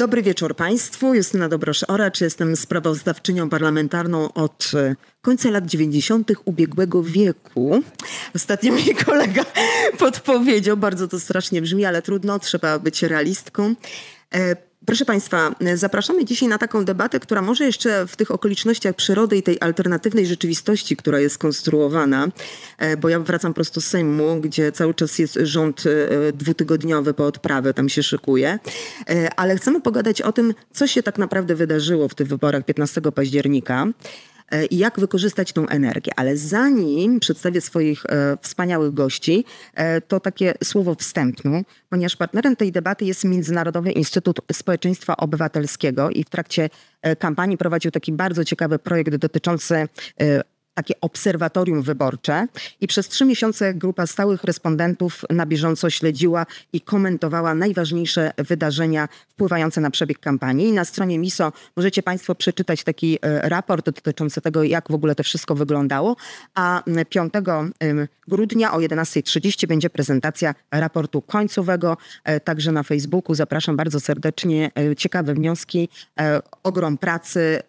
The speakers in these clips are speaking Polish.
Dobry wieczór Państwu. Justyna Dobrosz-Oracz. Jestem sprawozdawczynią parlamentarną od e, końca lat 90. ubiegłego wieku. Ostatnio mi kolega podpowiedział, bardzo to strasznie brzmi, ale trudno, trzeba być realistką. Proszę Państwa, zapraszamy dzisiaj na taką debatę, która może jeszcze w tych okolicznościach przyrody i tej alternatywnej rzeczywistości, która jest konstruowana, e, bo ja wracam prosto z Sejmu, gdzie cały czas jest rząd e, dwutygodniowy po odprawy, tam się szykuje, e, ale chcemy pogadać o tym, co się tak naprawdę wydarzyło w tych wyborach 15 października i jak wykorzystać tą energię. Ale zanim przedstawię swoich e, wspaniałych gości, e, to takie słowo wstępne, ponieważ partnerem tej debaty jest Międzynarodowy Instytut Społeczeństwa Obywatelskiego i w trakcie e, kampanii prowadził taki bardzo ciekawy projekt dotyczący e, takie obserwatorium wyborcze i przez trzy miesiące grupa stałych respondentów na bieżąco śledziła i komentowała najważniejsze wydarzenia wpływające na przebieg kampanii. I na stronie MISO możecie Państwo przeczytać taki e, raport dotyczący tego, jak w ogóle to wszystko wyglądało, a 5 grudnia o 11.30 będzie prezentacja raportu końcowego, e, także na Facebooku. Zapraszam bardzo serdecznie. E, ciekawe wnioski, ogrom pracy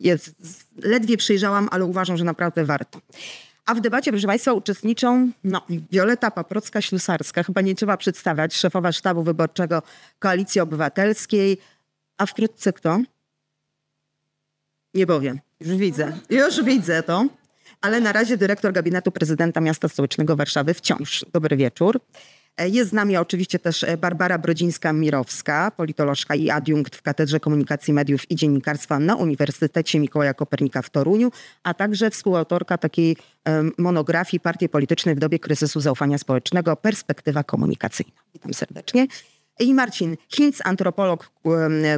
jest, ledwie przejrzałam, ale uważam, że naprawdę warto. A w debacie, proszę Państwa, uczestniczą no, Wioleta Paprocka-Ślusarska, chyba nie trzeba przedstawiać, szefowa sztabu wyborczego Koalicji Obywatelskiej, a wkrótce kto? Nie powiem. Już widzę. Już widzę to. Ale na razie dyrektor gabinetu prezydenta miasta stołecznego Warszawy wciąż. Dobry wieczór. E, jest z nami oczywiście też e, Barbara Brodzińska-Mirowska, politolożka i adiunkt w Katedrze Komunikacji Mediów i Dziennikarstwa na Uniwersytecie Mikołaja Kopernika w Toruniu, a także współautorka takiej monografii Partii Politycznej w dobie kryzysu zaufania społecznego Perspektywa komunikacyjna. Witam serdecznie. I Marcin Hinz, antropolog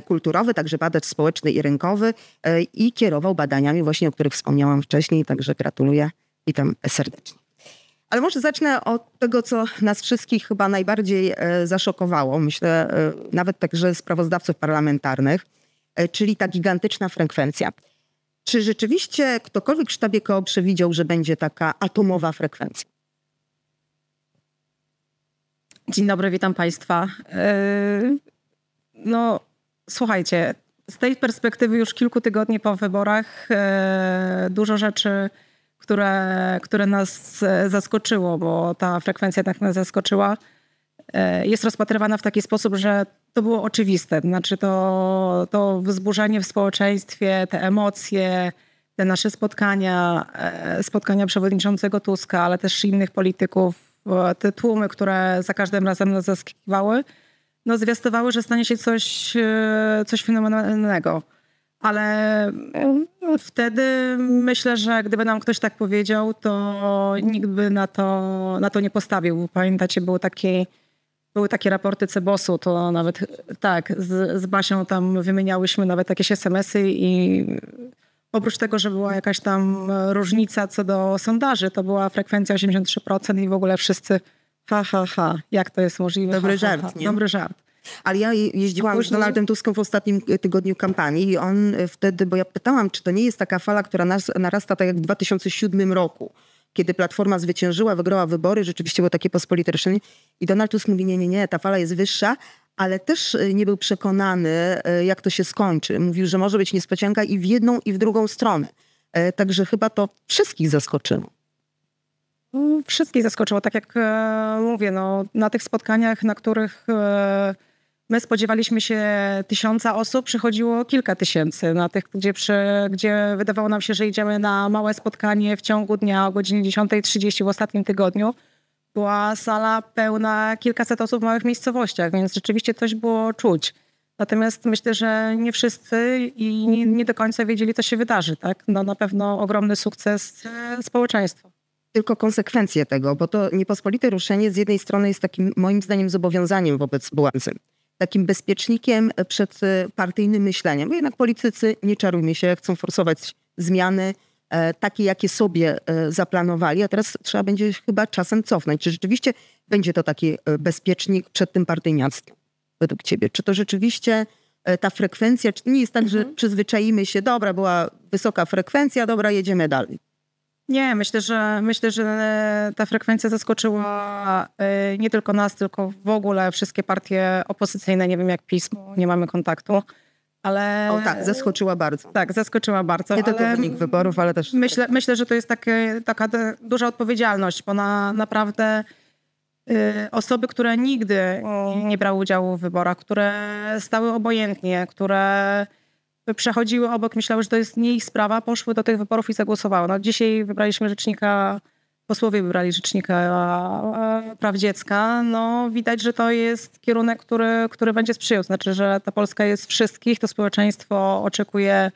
kulturowy, także badacz społeczny i rynkowy e, i kierował badaniami właśnie, o których wspomniałam wcześniej, także gratuluję. Witam serdecznie. Ale może zacznę od tego, co nas wszystkich chyba najbardziej e, zaszokowało, myślę e, nawet także sprawozdawców parlamentarnych, e, czyli ta gigantyczna frekwencja. Czy rzeczywiście ktokolwiek w sztabie KO przewidział, że będzie taka atomowa frekwencja? Dzień dobry, witam Państwa. No, słuchajcie, z tej perspektywy już kilku tygodni po wyborach dużo rzeczy które, które nas e, zaskoczyło, bo ta frekwencja tak nas zaskoczyła, e, jest rozpatrywana w taki sposób, że to było oczywiste. Znaczy to, to wzburzenie w społeczeństwie, te emocje, te nasze spotkania, e, spotkania przewodniczącego Tuska, ale też innych polityków, te tłumy, które za każdym razem nas zaskakiwały, no zwiastowały, że stanie się coś, coś fenomenalnego. Ale wtedy myślę, że gdyby nam ktoś tak powiedział, to nikt by na to, na to nie postawił. Pamiętacie, były takie, były takie raporty Cebosu, to nawet tak, z, z Basią tam wymieniałyśmy nawet jakieś SMS-y i oprócz tego, że była jakaś tam różnica co do sondaży, to była frekwencja 83% i w ogóle wszyscy ha, ha, ha, jak to jest możliwe? Dobry ha, żart, ha, ha. nie? Dobry żart. Ale ja jeździłam z Donaldem Tuskiem w ostatnim tygodniu kampanii i on wtedy, bo ja pytałam, czy to nie jest taka fala, która nas, narasta tak jak w 2007 roku, kiedy Platforma zwyciężyła, wygrała wybory, rzeczywiście było takie pospolite ryszenie i Donald Tusk mówi, nie, nie, nie, ta fala jest wyższa, ale też e, nie był przekonany, e, jak to się skończy. Mówił, że może być niespodzianka i w jedną, i w drugą stronę. E, także chyba to wszystkich zaskoczyło. Wszystkich zaskoczyło, tak jak mówię, no, na tych spotkaniach, na których My spodziewaliśmy się tysiąca osób, przychodziło kilka tysięcy. Na tych, gdzie, przy, gdzie wydawało nam się, że idziemy na małe spotkanie w ciągu dnia o godzinie 10.30 w ostatnim tygodniu, była sala pełna kilkaset osób w małych miejscowościach, więc rzeczywiście coś było czuć. Natomiast myślę, że nie wszyscy i nie, nie do końca wiedzieli, co się wydarzy. Tak? No, na pewno ogromny sukces e, społeczeństwa tylko konsekwencje tego, bo to niepospolite ruszenie z jednej strony jest takim moim zdaniem zobowiązaniem wobec władzy takim bezpiecznikiem przed partyjnym myśleniem. Bo jednak politycy, nie czarujmy się, chcą forsować zmiany, takie jakie sobie zaplanowali, a teraz trzeba będzie chyba czasem cofnąć. Czy rzeczywiście będzie to taki bezpiecznik przed tym partyjniactwem według ciebie? Czy to rzeczywiście ta frekwencja, czy nie jest tak, mhm. że przyzwyczaimy się, dobra, była wysoka frekwencja, dobra, jedziemy dalej? Nie, myślę, że myślę, że ta frekwencja zaskoczyła e, nie tylko nas, tylko w ogóle wszystkie partie opozycyjne. Nie wiem jak pismo, nie mamy kontaktu. Ale... O tak, zaskoczyła bardzo. Tak, zaskoczyła bardzo. Nie tylko wynik wyborów, ale też... Myślę, myślę że to jest takie, taka duża odpowiedzialność, bo na, naprawdę y, osoby, które nigdy nie brały udziału w wyborach, które stały obojętnie, które przechodziły obok, myślały, że to jest nie ich sprawa, poszły do tych wyborów i zagłosowały. No, dzisiaj wybraliśmy rzecznika, posłowie wybrali rzecznika praw dziecka. No, widać, że to jest kierunek, który, który będzie sprzyjał. Znaczy, że ta Polska jest wszystkich, to społeczeństwo oczekuje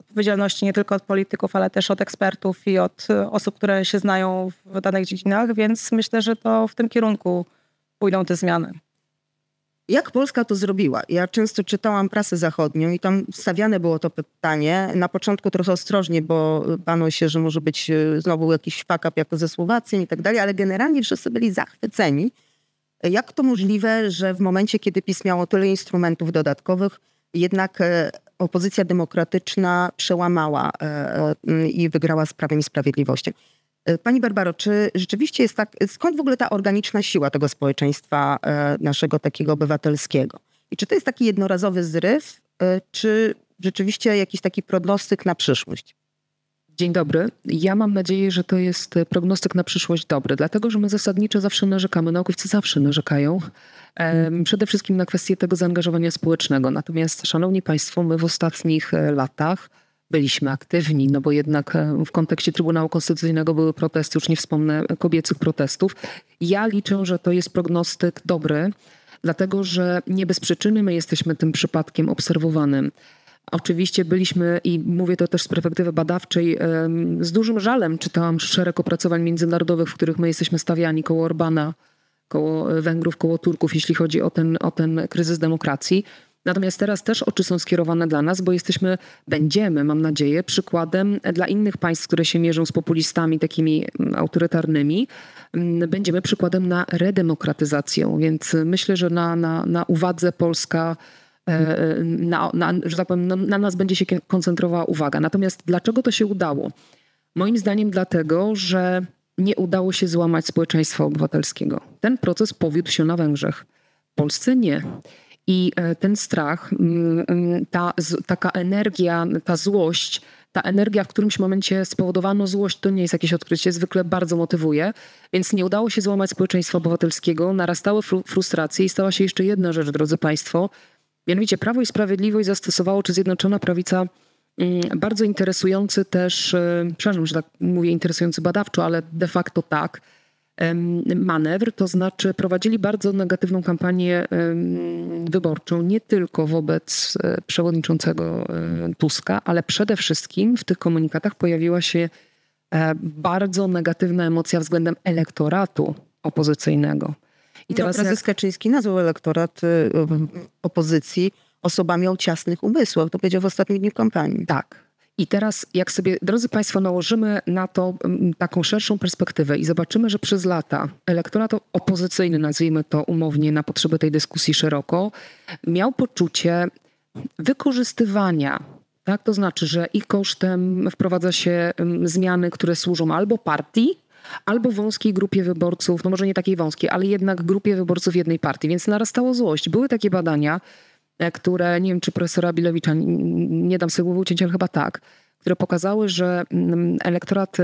odpowiedzialności nie tylko od polityków, ale też od ekspertów i od osób, które się znają w danych dziedzinach, więc myślę, że to w tym kierunku pójdą te zmiany. Jak Polska to zrobiła? Ja często czytałam prasę zachodnią i tam stawiane było to pytanie. Na początku trochę ostrożnie, bo bano się, że może być e, znowu jakiś fuck up jako ze Słowacją i tak dalej, ale generalnie wszyscy byli zachwyceni. Jak to możliwe, że w momencie, kiedy PiS miało tyle instrumentów dodatkowych, jednak e, opozycja demokratyczna przełamała e, i wygrała z Prawem i Sprawiedliwością? E, pani Barbaro, czy rzeczywiście jest tak, skąd w ogóle ta organiczna siła tego społeczeństwa e, naszego takiego obywatelskiego? I czy to jest taki jednorazowy zryw, e, czy rzeczywiście jakiś taki prognostyk na przyszłość? Dzień dobry. Ja mam nadzieję, że to jest prognostyk na przyszłość dobry, dlatego że my zasadniczo zawsze narzekamy, naukowcy zawsze narzekają, przede wszystkim na kwestię tego zaangażowania społecznego. Natomiast, szanowni państwo, my w ostatnich latach byliśmy aktywni, no bo jednak e, w kontekście Trybunału Konstytucyjnego były protesty, już nie wspomnę kobiecych protestów. Ja liczę, że to jest prognostyk dobry, dlatego że nie bez przyczyny my jesteśmy tym przypadkiem obserwowanym. Oczywiście byliśmy, i mówię to też z perspektywy badawczej, z dużym żalem czytałam szereg opracowań międzynarodowych, w których my jesteśmy stawiani koło Orbana, koło Węgrów, koło Turków, jeśli chodzi o ten, o ten kryzys demokracji. Natomiast teraz też oczy są skierowane dla nas, bo jesteśmy, będziemy, mam nadzieję, przykładem dla innych państw, które się mierzą z populistami takimi mm, autorytarnymi. Mm, będziemy przykładem na redemokratyzację, więc myślę, że na, na, na uwadze Polska e, na, na, że tak powiem, na nas będzie się koncentrowała uwaga. Natomiast dlaczego to się udało? Moim zdaniem dlatego, że nie udało się złamać społeczeństwa obywatelskiego. Ten proces powiódł się na Węgrzech. W Polsce nie. I e, ten strach, mm, mm, ta taka energia, ta złość, ta energia w którymś momencie spowodowano złość, to nie jest jakieś odkrycie, zwykle bardzo motywuje. Więc nie udało się złamać społeczeństwa obywatelskiego, narastały frustracje i stała się jeszcze jedna rzecz, drodzy Państwo. Mianowicie Prawo i Sprawiedliwość zastosowało, czy Zjednoczona Prawica, mm, bardzo interesujący też, e, przepraszam, że tak mówię interesujący badawczo, ale de facto tak, manewr, to znaczy prowadzili bardzo negatywną kampanię wyborczą, nie tylko wobec e, przewodniczącego e, Tuska, ale przede wszystkim w tych komunikatach pojawiła się e, bardzo negatywna emocja względem elektoratu opozycyjnego. I teraz no, prezes jak... Kaczyński nazwał elektorat opozycji osobami o ciasnych umysłach. To powiedział w ostatnim dniu kampanii. Tak. I teraz, jak sobie, drodzy Państwo, nałożymy na to mm, taką szerszą perspektywę i zobaczymy, że przez lata elektorat opozycyjny, nazwijmy to umownie na potrzeby tej dyskusji szeroko, miał poczucie wykorzystywania tak? To znaczy, że i kosztem wprowadza się mm, zmiany, które służą albo partii, albo wąskiej grupie wyborców, no może nie takiej wąskiej, ale jednak grupie wyborców jednej partii, więc narastało złość. Były takie badania, które, nie wiem czy profesora Bilowicza, nie dam sobie głowy uciąć, ale chyba tak, które pokazały, że mm, elektorat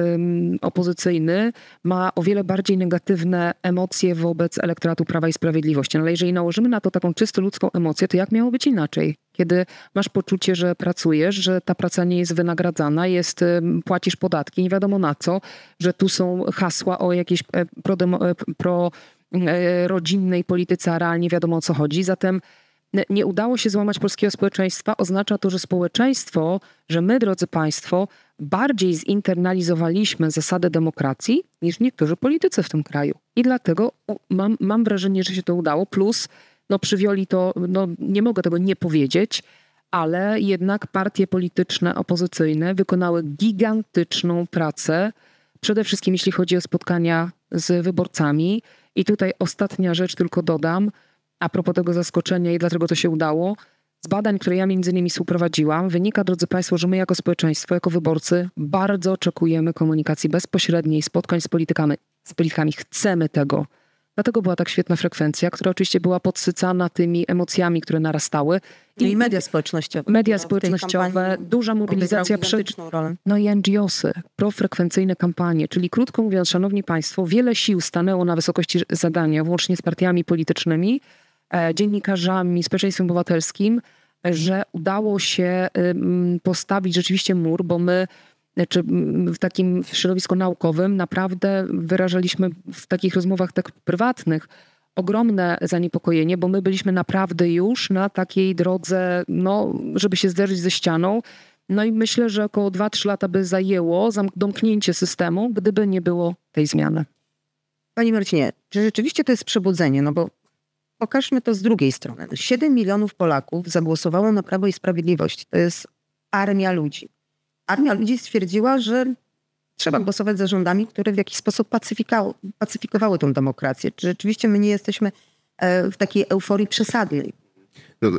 opozycyjny ma o wiele bardziej negatywne emocje wobec elektoratu Prawa i Sprawiedliwości. No ale jeżeli nałożymy na to taką czysto ludzką emocję, to jak miało być inaczej? Kiedy masz poczucie, że pracujesz, że ta praca nie jest wynagradzana, jest, płacisz podatki, nie wiadomo na co, że tu są hasła o jakiejś e, pro, e, pro polityce, a realnie wiadomo o co chodzi. Zatem nie udało się złamać polskiego społeczeństwa, oznacza to, że społeczeństwo, że my, drodzy Państwo, bardziej zinternalizowaliśmy zasadę demokracji niż niektórzy politycy w tym kraju. I dlatego mam, mam wrażenie, że się to udało. Plus no przywioli to, no nie mogę tego nie powiedzieć, ale jednak partie polityczne opozycyjne wykonały gigantyczną pracę, przede wszystkim jeśli chodzi o spotkania z wyborcami. I tutaj ostatnia rzecz tylko dodam, a propos tego zaskoczenia i dlaczego to się udało. Z badań, które ja między innymi współprowadziłam, wynika, drodzy Państwo, że my jako społeczeństwo, jako wyborcy bardzo oczekujemy komunikacji bezpośredniej, spotkań z politykami. Z politykami chcemy tego. Dlatego była tak świetna frekwencja, która oczywiście była podsycana tymi emocjami, które narastały. I, I media społecznościowe. Media społecznościowe, duża mobilizacja przed. No i NGOsy, profrekwencyjne kampanie. Czyli krótko mówiąc, szanowni państwo, wiele sił stanęło na wysokości zadania, włącznie z partiami politycznymi, dziennikarzami, społeczeństwem obywatelskim, że udało się postawić rzeczywiście mur, bo my czy w takim środowisku naukowym naprawdę wyrażaliśmy w takich rozmowach tak prywatnych ogromne zaniepokojenie, bo my byliśmy naprawdę już na takiej drodze, no, żeby się zderzyć ze ścianą. No i myślę, że około 2-3 lata by zajęło domknięcie systemu, gdyby nie było tej zmiany. Pani Marcinie, czy rzeczywiście to jest przebudzenie? No bo pokażmy to z drugiej strony. 7 milionów Polaków zagłosowało na Prawo i Sprawiedliwość. To jest armia ludzi armia ludzi stwierdziła, że trzeba głosować za rządami, które w jakiś sposób pacyfikowały tę demokrację. Czy rzeczywiście my nie jesteśmy e, w takiej euforii przesadnej? No,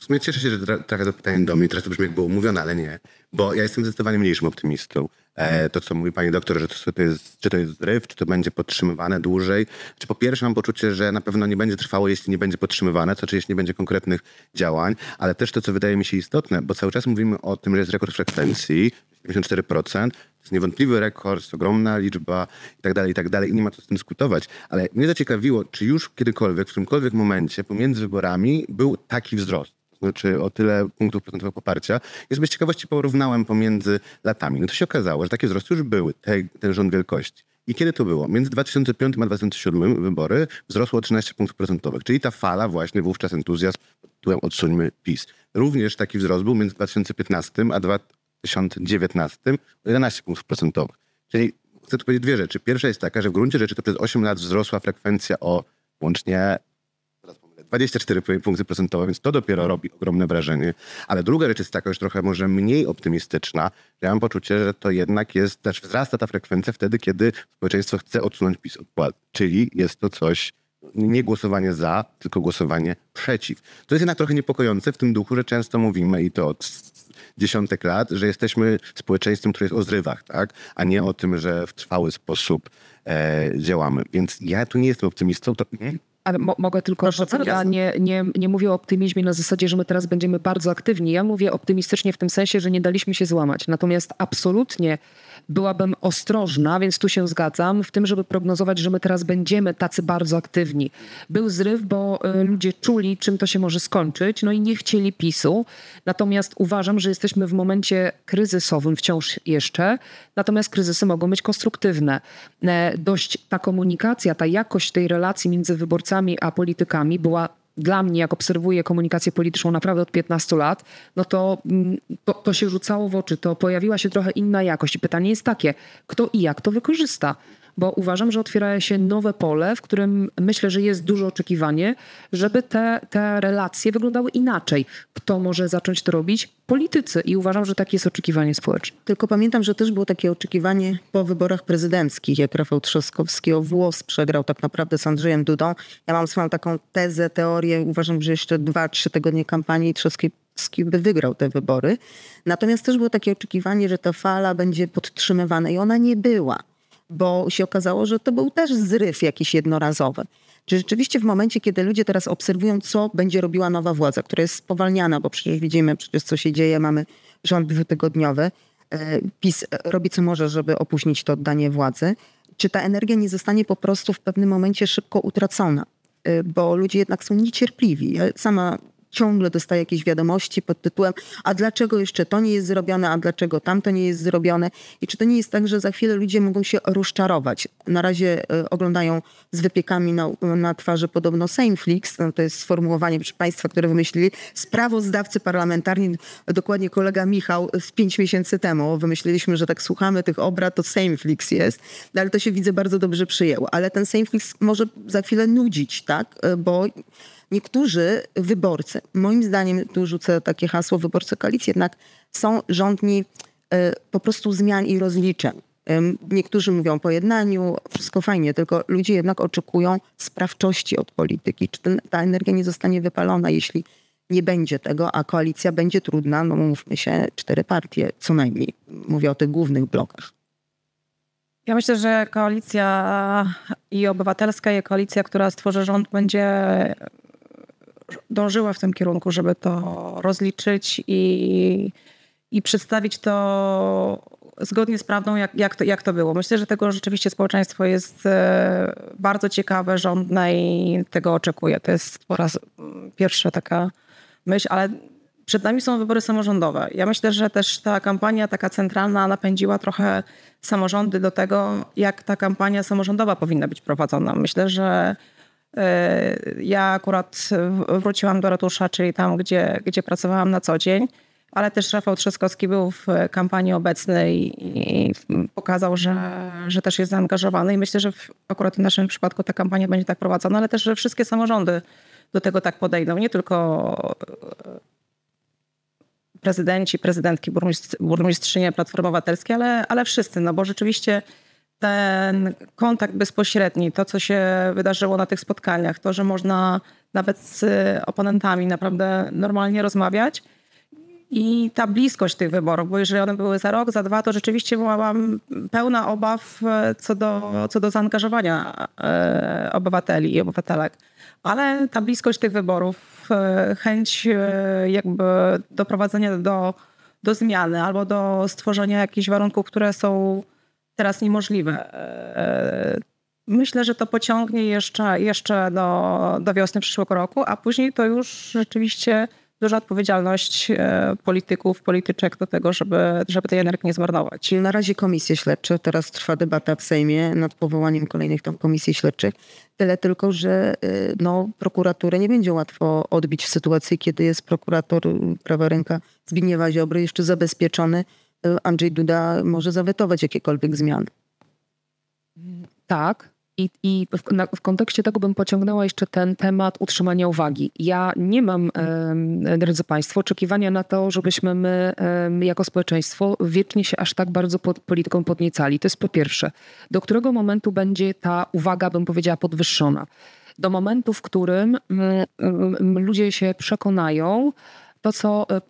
w sumie cieszę się, że trafia to pytanie do mnie. Teraz to brzmi jak było mówione, ale nie. Bo ja jestem zdecydowanie mniejszym optymistą. E, to, co mówi pani doktor, że to, to jest, czy to jest zryw, czy to będzie podtrzymywane dłużej. Czy po pierwsze mam poczucie, że na pewno nie będzie trwało, jeśli nie będzie podtrzymywane, to czy jeśli nie będzie konkretnych działań, ale też to, co wydaje mi się istotne, bo cały czas mówimy o tym, że jest rekord frekwencji, 54%, to jest niewątpliwy rekord, jest ogromna liczba i tak dalej, i tak dalej. I nie ma co z tym dyskutować. Ale mnie zaciekawiło, czy już kiedykolwiek, w którymkolwiek momencie pomiędzy wyborami był taki wzrost znaczy o tyle punktów procentowych poparcia. Jest bez ciekawości porównałem pomiędzy latami. No to się okazało, że takie wzrosty już były, te, ten rząd wielkości. I kiedy to było? Między 2005 a 2007 wybory wzrosło o 13 punktów procentowych, czyli ta fala właśnie wówczas entuzjazm tytułem odsuńmy PiS. Również taki wzrost był między 2015 a 2019 o 11 punktów procentowych. Czyli chcę tu powiedzieć dwie rzeczy. Pierwsza jest taka, że w gruncie rzeczy to przez 8 lat wzrosła frekwencja o łącznie 24 punkty procentowe, więc to dopiero robi ogromne wrażenie. Ale druga rzecz jest taka już trochę może mniej optymistyczna. Ja mam poczucie, że to jednak jest, też wzrasta ta frekwencja wtedy, kiedy społeczeństwo chce odsunąć PiS od władzy. Czyli jest to coś, nie głosowanie za, tylko głosowanie przeciw. To jest jednak trochę niepokojące w tym duchu, że często mówimy i to od dziesiątek lat, że jesteśmy społeczeństwem, które jest o zrywach, tak? a nie o tym, że w trwały sposób e, działamy. Więc ja tu nie jestem optymistą. To, ale mo mogę tylko, Proszę, ja nie, nie, nie mówię o optymizmie na zasadzie, że my teraz będziemy bardzo aktywni. Ja mówię optymistycznie w tym sensie, że nie daliśmy się złamać. Natomiast absolutnie byłabym ostrożna, więc tu się zgadzam, w tym, żeby prognozować, że my teraz będziemy tacy bardzo aktywni. Był zryw, bo y, ludzie czuli, czym to się może skończyć, no i nie chcieli PiSu. Natomiast uważam, że jesteśmy w momencie kryzysowym wciąż jeszcze, natomiast kryzysy mogą być konstruktywne. E, dość ta komunikacja, ta jakość tej relacji między wyborcami a politykami była dla mnie, jak obserwuję komunikację polityczną naprawdę od 15 lat, no to, mm, to, to, się rzucało w oczy, to pojawiła się trochę inna jakość. I pytanie jest takie, kto i jak to wykorzysta? Bo uważam, że otwiera się nowe pole, w którym myślę, że jest duże oczekiwanie, żeby te, te relacje wyglądały inaczej. Kto może zacząć to robić? Politycy. I uważam, że takie jest oczekiwanie społeczne. Tylko pamiętam, że też było takie oczekiwanie po wyborach prezydenckich, jak Rafał Trzaskowski o włos przegrał tak naprawdę z Andrzejem Dudą. Ja mam swoją taką tezę, teorię. Uważam, że jeszcze dwa, trzy tygodnie kampanii Trzaskowski by wygrał te wybory. Natomiast też było takie oczekiwanie, że ta fala będzie podtrzymywana i ona nie była bo się okazało, że to był też zryw jakiś jednorazowy. Czy rzeczywiście w momencie, kiedy ludzie teraz obserwują, co będzie robiła nowa władza, która jest spowalniana, bo przecież widzimy przecież, co się dzieje, mamy rząd dwutygodniowy, e, PiS robi co może, żeby opóźnić to oddanie władzy, czy ta energia nie zostanie po prostu w pewnym momencie szybko utracona? E, bo ludzie jednak są niecierpliwi. Ja sama ciągle dostaje jakieś wiadomości pod tytułem a dlaczego jeszcze to nie jest zrobione, a dlaczego tamto nie jest zrobione i czy to nie jest tak, że za chwilę ludzie mogą się rozczarować. Na razie e, oglądają z wypiekami na, na twarzy podobno Sejmflix, no to jest sformułowanie proszę Państwa, które wymyślili sprawozdawcy parlamentarni, dokładnie kolega Michał z pięć miesięcy temu. Wymyśliliśmy, że tak słuchamy tych obrad, to Sejmflix jest, no, ale to się widzę bardzo dobrze przyjęło. Ale ten Sejmflix może za chwilę nudzić, tak? E, bo niektórzy wyborcy, moim zdaniem, tu rzucę takie hasło, wyborcy koalicji jednak są rządni e, po prostu zmian i rozliczeń. Niektórzy mówią o pojednaniu, wszystko fajnie, tylko ludzie jednak oczekują sprawczości od polityki. Czy ten, ta energia nie zostanie wypalona, jeśli nie będzie tego, a koalicja będzie trudna, no mówmy się, cztery partie co najmniej. Mówię o tych głównych blokach. Ja myślę, że koalicja i obywatelska, i koalicja, która stworzy rząd, będzie dążyła w tym kierunku, żeby to rozliczyć i, i przedstawić to zgodnie z prawdą, jak, jak, to, jak to było. Myślę, że tego rzeczywiście społeczeństwo jest e, bardzo ciekawe, żądne i tego oczekuje. To jest po raz pierwsza taka myśl, ale przed nami są wybory samorządowe. Ja myślę, że też ta kampania taka centralna napędziła trochę samorządy do tego, jak ta kampania samorządowa powinna być prowadzona. Myślę, że ja akurat wróciłam do ratusza, czyli tam, gdzie, gdzie pracowałam na co dzień, ale też Rafał Trzaskowski był w kampanii obecnej i pokazał, że, że też jest zaangażowany i myślę, że w, akurat w naszym przypadku ta kampania będzie tak prowadzona, ale też, że wszystkie samorządy do tego tak podejdą. Nie tylko prezydenci, prezydentki, burmistrz, burmistrzynie Platformy Obywatelskiej, ale, ale wszyscy, no bo rzeczywiście ten kontakt bezpośredni, to co się wydarzyło na tych spotkaniach, to, że można nawet z oponentami naprawdę normalnie rozmawiać i ta bliskość tych wyborów, bo jeżeli one były za rok, za dwa, to rzeczywiście byłam pełna obaw co do, co do zaangażowania e, obywateli i obywatelek. Ale ta bliskość tych wyborów, e, chęć e, jakby doprowadzenia do, do zmiany albo do stworzenia jakichś warunków, które są teraz niemożliwe. E, myślę, że to pociągnie jeszcze, jeszcze do, do wiosny przyszłego roku, a później to już rzeczywiście duża odpowiedzialność e, polityków, polityczek do tego, żeby, żeby tej energii nie zmarnować. Na razie komisje śledcze, teraz trwa debata w Sejmie nad powołaniem kolejnych tam komisji śledczych. Tyle tylko, że e, no, prokuraturę nie będzie łatwo odbić w sytuacji, kiedy jest prokurator prawa ręka Zbigniewa Ziobry jeszcze zabezpieczony. Andrzej Duda może zawetować jakiekolwiek zmiany. Tak, i, i w, na, w, kontekście tego bym pociągnęła jeszcze ten temat utrzymania uwagi. Ja nie mam, e, drodzy Państwo, oczekiwania na to, żebyśmy my e, jako społeczeństwo wiecznie się aż tak bardzo pod polityką podniecali. To jest po pierwsze. Do którego momentu będzie ta uwaga, bym powiedziała, podwyższona? Do momentu, w którym mm, mm, ludzie się przekonają, to, co e,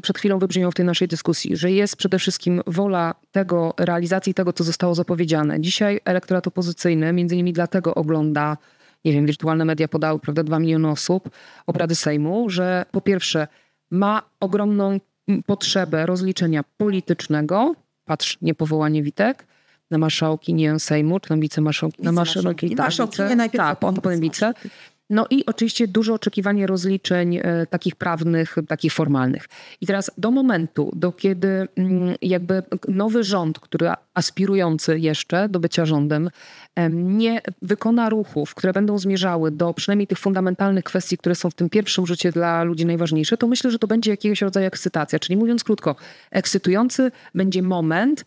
przed chwilą wybrzmiało w tej naszej dyskusji, że jest przede wszystkim wola tego, realizacji tego, co zostało zapowiedziane. Dzisiaj elektorat opozycyjny między innymi dlatego ogląda, nie wiem, wirtualne media podały, prawda, dwa miliony osób, obrady Sejmu, że po pierwsze ma ogromną potrzebę rozliczenia politycznego, patrz, niepowołanie Witek, na marszałki nie Sejmu, czy na wicemarszałki, na marszałki, tak, marszałki, najpierw tak, potem wice. No i oczywiście duże oczekiwanie rozliczeń e, takich prawnych, takich formalnych. I teraz do momentu, do kiedy mm, jakby nowy rząd, który aspirujący jeszcze do bycia rządem, nie wykona ruchów, które będą zmierzały do przynajmniej tych fundamentalnych kwestii, które są w tym pierwszym rzucie dla ludzi najważniejsze, to myślę, że to będzie jakiegoś rodzaju ekscytacja. Czyli mówiąc krótko, ekscytujący będzie moment,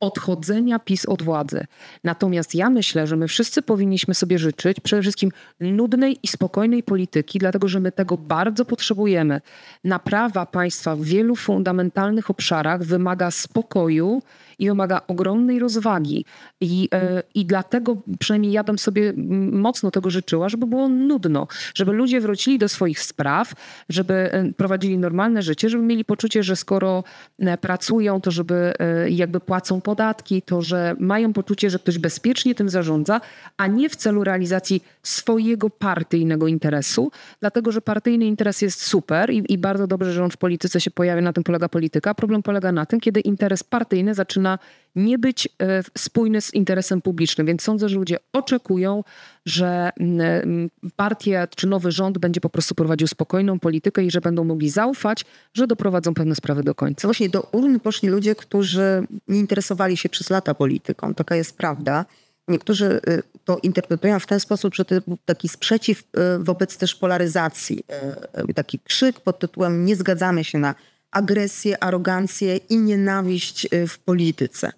odchodzenia PiS od władzy. Natomiast ja myślę, że my wszyscy powinniśmy sobie życzyć przede wszystkim nudnej i spokojnej polityki, dlatego że my tego bardzo potrzebujemy. Naprawa państwa w wielu fundamentalnych obszarach wymaga spokoju i wymaga ogromnej rozwagi. I, e, I dlatego przynajmniej ja bym sobie mocno tego życzyła, żeby było nudno, żeby ludzie wrócili do swoich spraw, żeby e, prowadzili normalne życie, żeby mieli poczucie, że skoro e, pracują, to żeby jakby płacą podatki, to że mają poczucie, że ktoś bezpiecznie tym zarządza, a nie w celu realizacji swojego partyjnego interesu, dlatego że partyjny interes jest super i, i bardzo dobrze, że on w polityce się pojawia, na tym polega polityka. Problem polega na tym, kiedy interes partyjny zaczyna nie być e, spójny z interesem publicznym. Więc sądzę, że ludzie oczekują, że partia czy nowy rząd będzie po prostu prowadził spokojną politykę i że będą mogli zaufać, że doprowadzą pewne sprawy do końca. Właśnie do urn poszli ludzie, którzy nie interesowali się przez lata polityką. Taka jest prawda. Niektórzy y, to interpretują w ten sposób, że to był taki sprzeciw y, wobec też polaryzacji. Y, taki krzyk pod tytułem nie zgadzamy się na agresję, arogancję i nienawiść w polityce.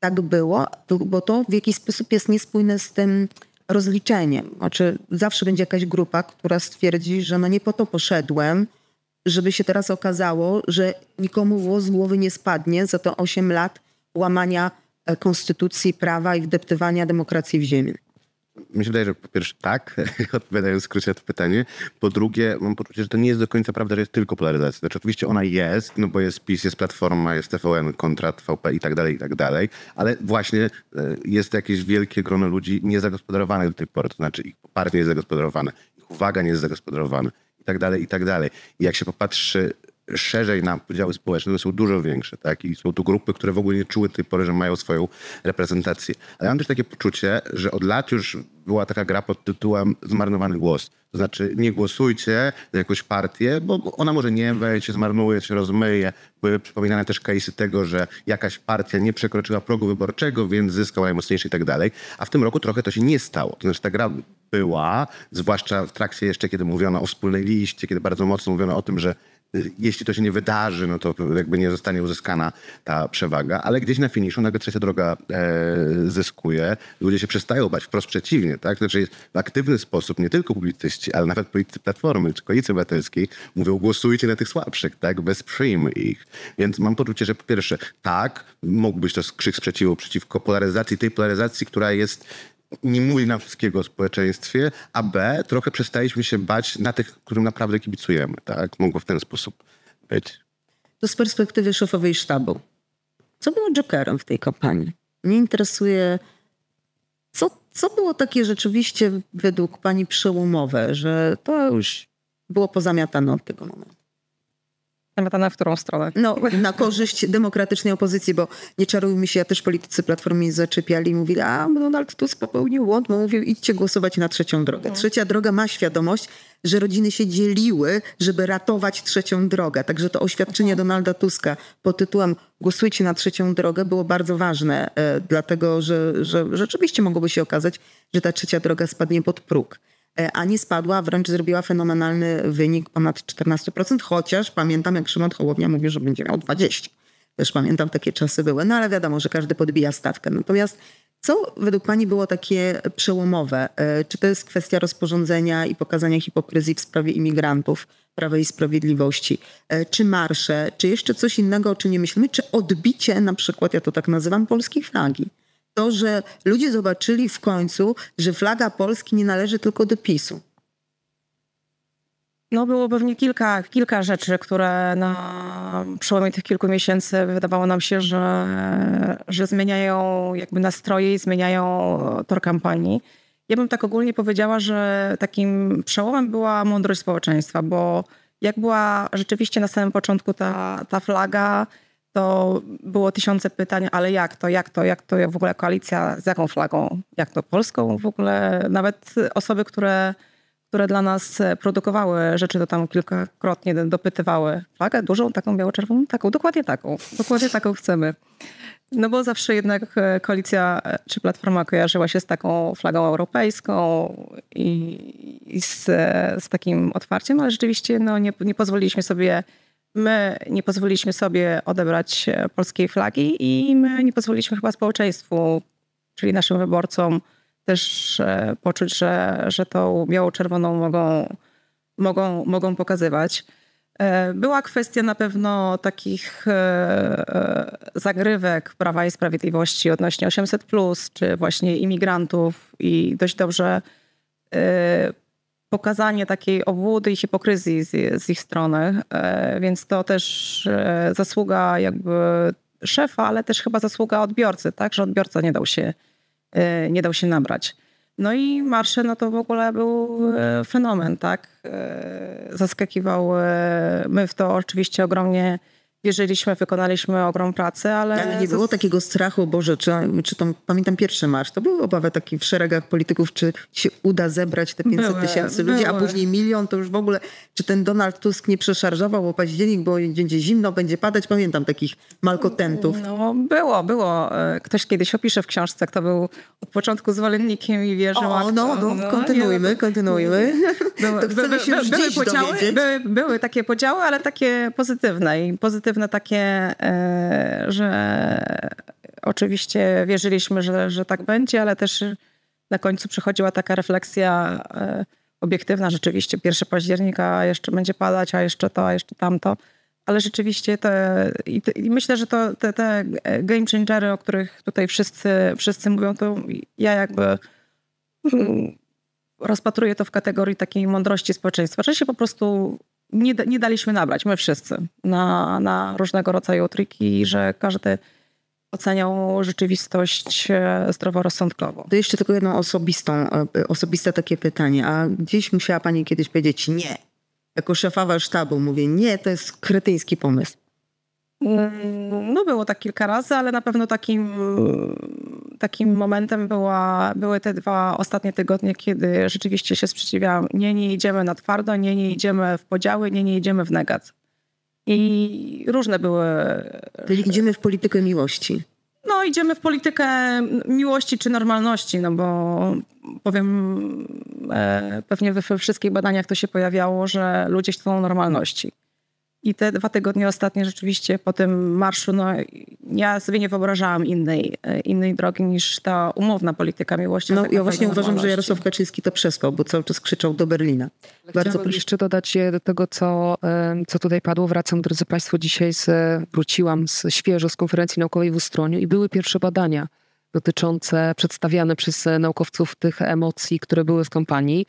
Tak było, bo to w jakiś sposób jest niespójne z tym rozliczeniem. Znaczy, zawsze będzie jakaś grupa, która stwierdzi, że no nie po to poszedłem, żeby się teraz okazało, że nikomu włos z głowy nie spadnie za to 8 lat łamania konstytucji, prawa i wdeptywania demokracji w ziemię. Mi się wydaje, że po pierwsze tak, odpowiadając skrócie na to pytanie. Po drugie, mam poczucie, że to nie jest do końca prawda, że jest tylko polaryzacja. Znaczy oczywiście ona jest, no bo jest PiS, jest Platforma, jest TVN, kontra TVP i tak dalej, i tak dalej, ale właśnie e, jest jakieś wielkie grono ludzi niezagospodarowanych do tej pory. To znaczy ich poparcie nie jest zagospodarowane, ich uwaga nie jest zagospodarowana i tak dalej, i tak dalej. I jak się popatrzy szerzej na podziały społeczne, to są dużo większe, tak? I są tu grupy, które w ogóle nie czuły tej pory, że mają swoją reprezentację. Ale mam też takie poczucie, że od lat już była taka gra pod tytułem Zmarnowany głos. To znaczy nie głosujcie na jakąś partię, bo ona może nie wejść, się zmarnuje, się rozmyje. Były przypominane też case'y tego, że jakaś partia nie przekroczyła progu wyborczego, więc zyskał najmocniejszy i tak dalej. A w tym roku trochę to się nie stało. To znaczy ta gra była, zwłaszcza w trakcie jeszcze, kiedy mówiono o wspólnej liście, kiedy bardzo mocno mówiono o tym, że jeśli to się nie wydarzy, no to jakby nie zostanie uzyskana ta przewaga, ale gdzieś na finiszu nagle trzecia droga e, zyskuje. Ludzie się przestają bać, wprost przeciwnie, tak? Znaczy w aktywny sposób nie tylko publicyści, ale nawet politycy Platformy czy Koalicji Obywatelskiej mówią głosujcie na tych słabszych, tak? Wesprzyjmy ich. Więc mam poczucie, że po pierwsze tak, mógł być to krzyk sprzeciwu przeciwko polaryzacji, tej polaryzacji, która jest nie mówi nam wszystkiego o społeczeństwie, a B, trochę przestaliśmy się bać na tych, którym naprawdę kibicujemy. Tak? Mogło w ten sposób być. To z perspektywy szefowej sztabu. Co było jokerem w tej kampanii? Mnie interesuje, co, co było takie rzeczywiście według pani przełomowe, że to już było pozamiatane od tego momentu? Zamiatane w którą stronę? No, na korzyść demokratycznej opozycji, bo nie czarujmy się, ja też politycy Platformy zaczepiali i mówili, a Donald Tusk popełnił błąd, bo mówił idźcie głosować na trzecią drogę. Mhm. Trzecia droga ma świadomość, że rodziny się dzieliły, żeby ratować trzecią drogę. Także to oświadczenie mhm. Donalda Tuska pod tytułem głosujcie na trzecią drogę było bardzo ważne, e, dlatego że, że rzeczywiście mogłoby się okazać, że ta trzecia droga spadnie pod próg. E, a nie spadła, wręcz zrobiła fenomenalny wynik ponad 14%, chociaż pamiętam, jak Szymon Hołownia mówił, że będzie miał 20%. Też pamiętam, takie czasy były, no ale wiadomo, że każdy podbija stawkę. Natomiast co według Pani było takie przełomowe? E, czy to jest kwestia rozporządzenia i pokazania hipokryzji w sprawie imigrantów, Prawa i Sprawiedliwości? E, czy marsze? Czy jeszcze coś innego, o czym nie myślimy? Czy odbicie, na przykład, ja to tak nazywam, polskiej flagi? To, że ludzie zobaczyli w końcu, że flaga Polski nie należy tylko do PiSu. No było pewnie kilka, kilka rzeczy, które na przełomie tych kilku miesięcy wydawało nam się, że, że zmieniają jakby nastroje i zmieniają tor kampanii. Ja bym tak ogólnie powiedziała, że takim przełomem była mądrość społeczeństwa, bo jak była rzeczywiście na samym początku ta, ta flaga, to było tysiące pytań, ale jak to, jak to, jak to w ogóle koalicja, z jaką flagą, jak to polską w ogóle. Nawet osoby, które, które dla nas produkowały rzeczy, to tam kilkakrotnie dopytywały. Flagę dużą, taką biało-czerwoną? Taką, dokładnie taką. Dokładnie taką chcemy. No bo zawsze jednak koalicja czy platforma kojarzyła się z taką flagą europejską i, i z, z takim otwarciem, ale rzeczywiście no, nie, nie pozwoliliśmy sobie My nie pozwoliliśmy sobie odebrać e, polskiej flagi i my nie pozwoliliśmy chyba społeczeństwu, czyli naszym wyborcom, też e, poczuć, że, że tą biało-czerwoną mogą, mogą, mogą pokazywać. E, była kwestia na pewno takich zagrywek Prawa i Sprawiedliwości odnośnie 800, czy właśnie imigrantów, i dość dobrze pokazanie takiej obłudy i hipokryzji z, z ich strony, e, więc to też e, zasługa jakby szefa, ale też chyba zasługa odbiorcy, tak, że odbiorca nie dał się, e, nie dał się nabrać. No i marsze, no to w ogóle był fenomen, tak. Zaskakiwał, my w to oczywiście ogromnie wierzyliśmy, wykonaliśmy ogrom pracy, ale... Ale nie było takiego strachu, Boże, czy, czy to, pamiętam pierwszy marsz, to były obawy taki w szeregach polityków, czy się uda zebrać te 500 tysięcy ludzi, a później milion, to już w ogóle, czy ten Donald Tusk nie przeszarżował o październik, bo będzie zimno, będzie padać, pamiętam takich malkotentów. No było, było. E, ktoś kiedyś opisze w książce, kto był od początku zwolennikiem i wierzył. O, no, no, no, kontynuujmy, kontynuujmy. No, to chcemy się już były, podziały, były, były takie podziały, ale takie pozytywne i pozytywne pozytywne takie, e, że oczywiście wierzyliśmy, że, że tak będzie, ale też na końcu przychodziła taka refleksja e, obiektywna rzeczywiście. 1 października jeszcze będzie padać, a jeszcze to, a jeszcze tamto. Ale rzeczywiście te, i, te, i myślę, że to, te, te game changery, o których tutaj wszyscy, wszyscy mówią, to ja jakby mm, rozpatruję to w kategorii takiej mądrości społeczeństwa, że się po prostu nie, nie daliśmy nabrać, my wszyscy, na, na różnego rodzaju triki, że każdy oceniał rzeczywistość e, zdroworozsądkowo. To jeszcze tylko jedno osobistą, e, osobiste takie pytanie. A gdzieś musiała pani kiedyś powiedzieć nie. Jako szefowa sztabu mówię, nie, to jest kretyński pomysł. Mm, no było tak kilka razy, ale na pewno takim, takim momentem była, były te dwa ostatnie tygodnie, kiedy rzeczywiście się sprzeciwiałam. Nie, nie idziemy na twardo, nie, nie idziemy w podziały, nie, nie idziemy w negat. I różne były... Czyli idziemy w politykę miłości. No, idziemy w politykę miłości czy normalności, no bo powiem, e, pewnie we wszystkich badaniach to się pojawiało, że ludzie chcą normalności. I te dwa tygodnie ostatnie rzeczywiście po tym marszu, no ja sobie nie wyobrażałam innej, e, innej drogi niż ta umowna polityka miłości. No ja właśnie uważam, że Jarosław Kaczyński to przespał, bo cały czas krzyczał do Berlina. Bardzo proszę. jeszcze dodać do tego, co, co tutaj padło. Wracam, drodzy Państwo, dzisiaj z, wróciłam z, świeżo z konferencji naukowej w Ustroniu i były pierwsze badania dotyczące, przedstawiane przez naukowców tych emocji, które były w kampanii,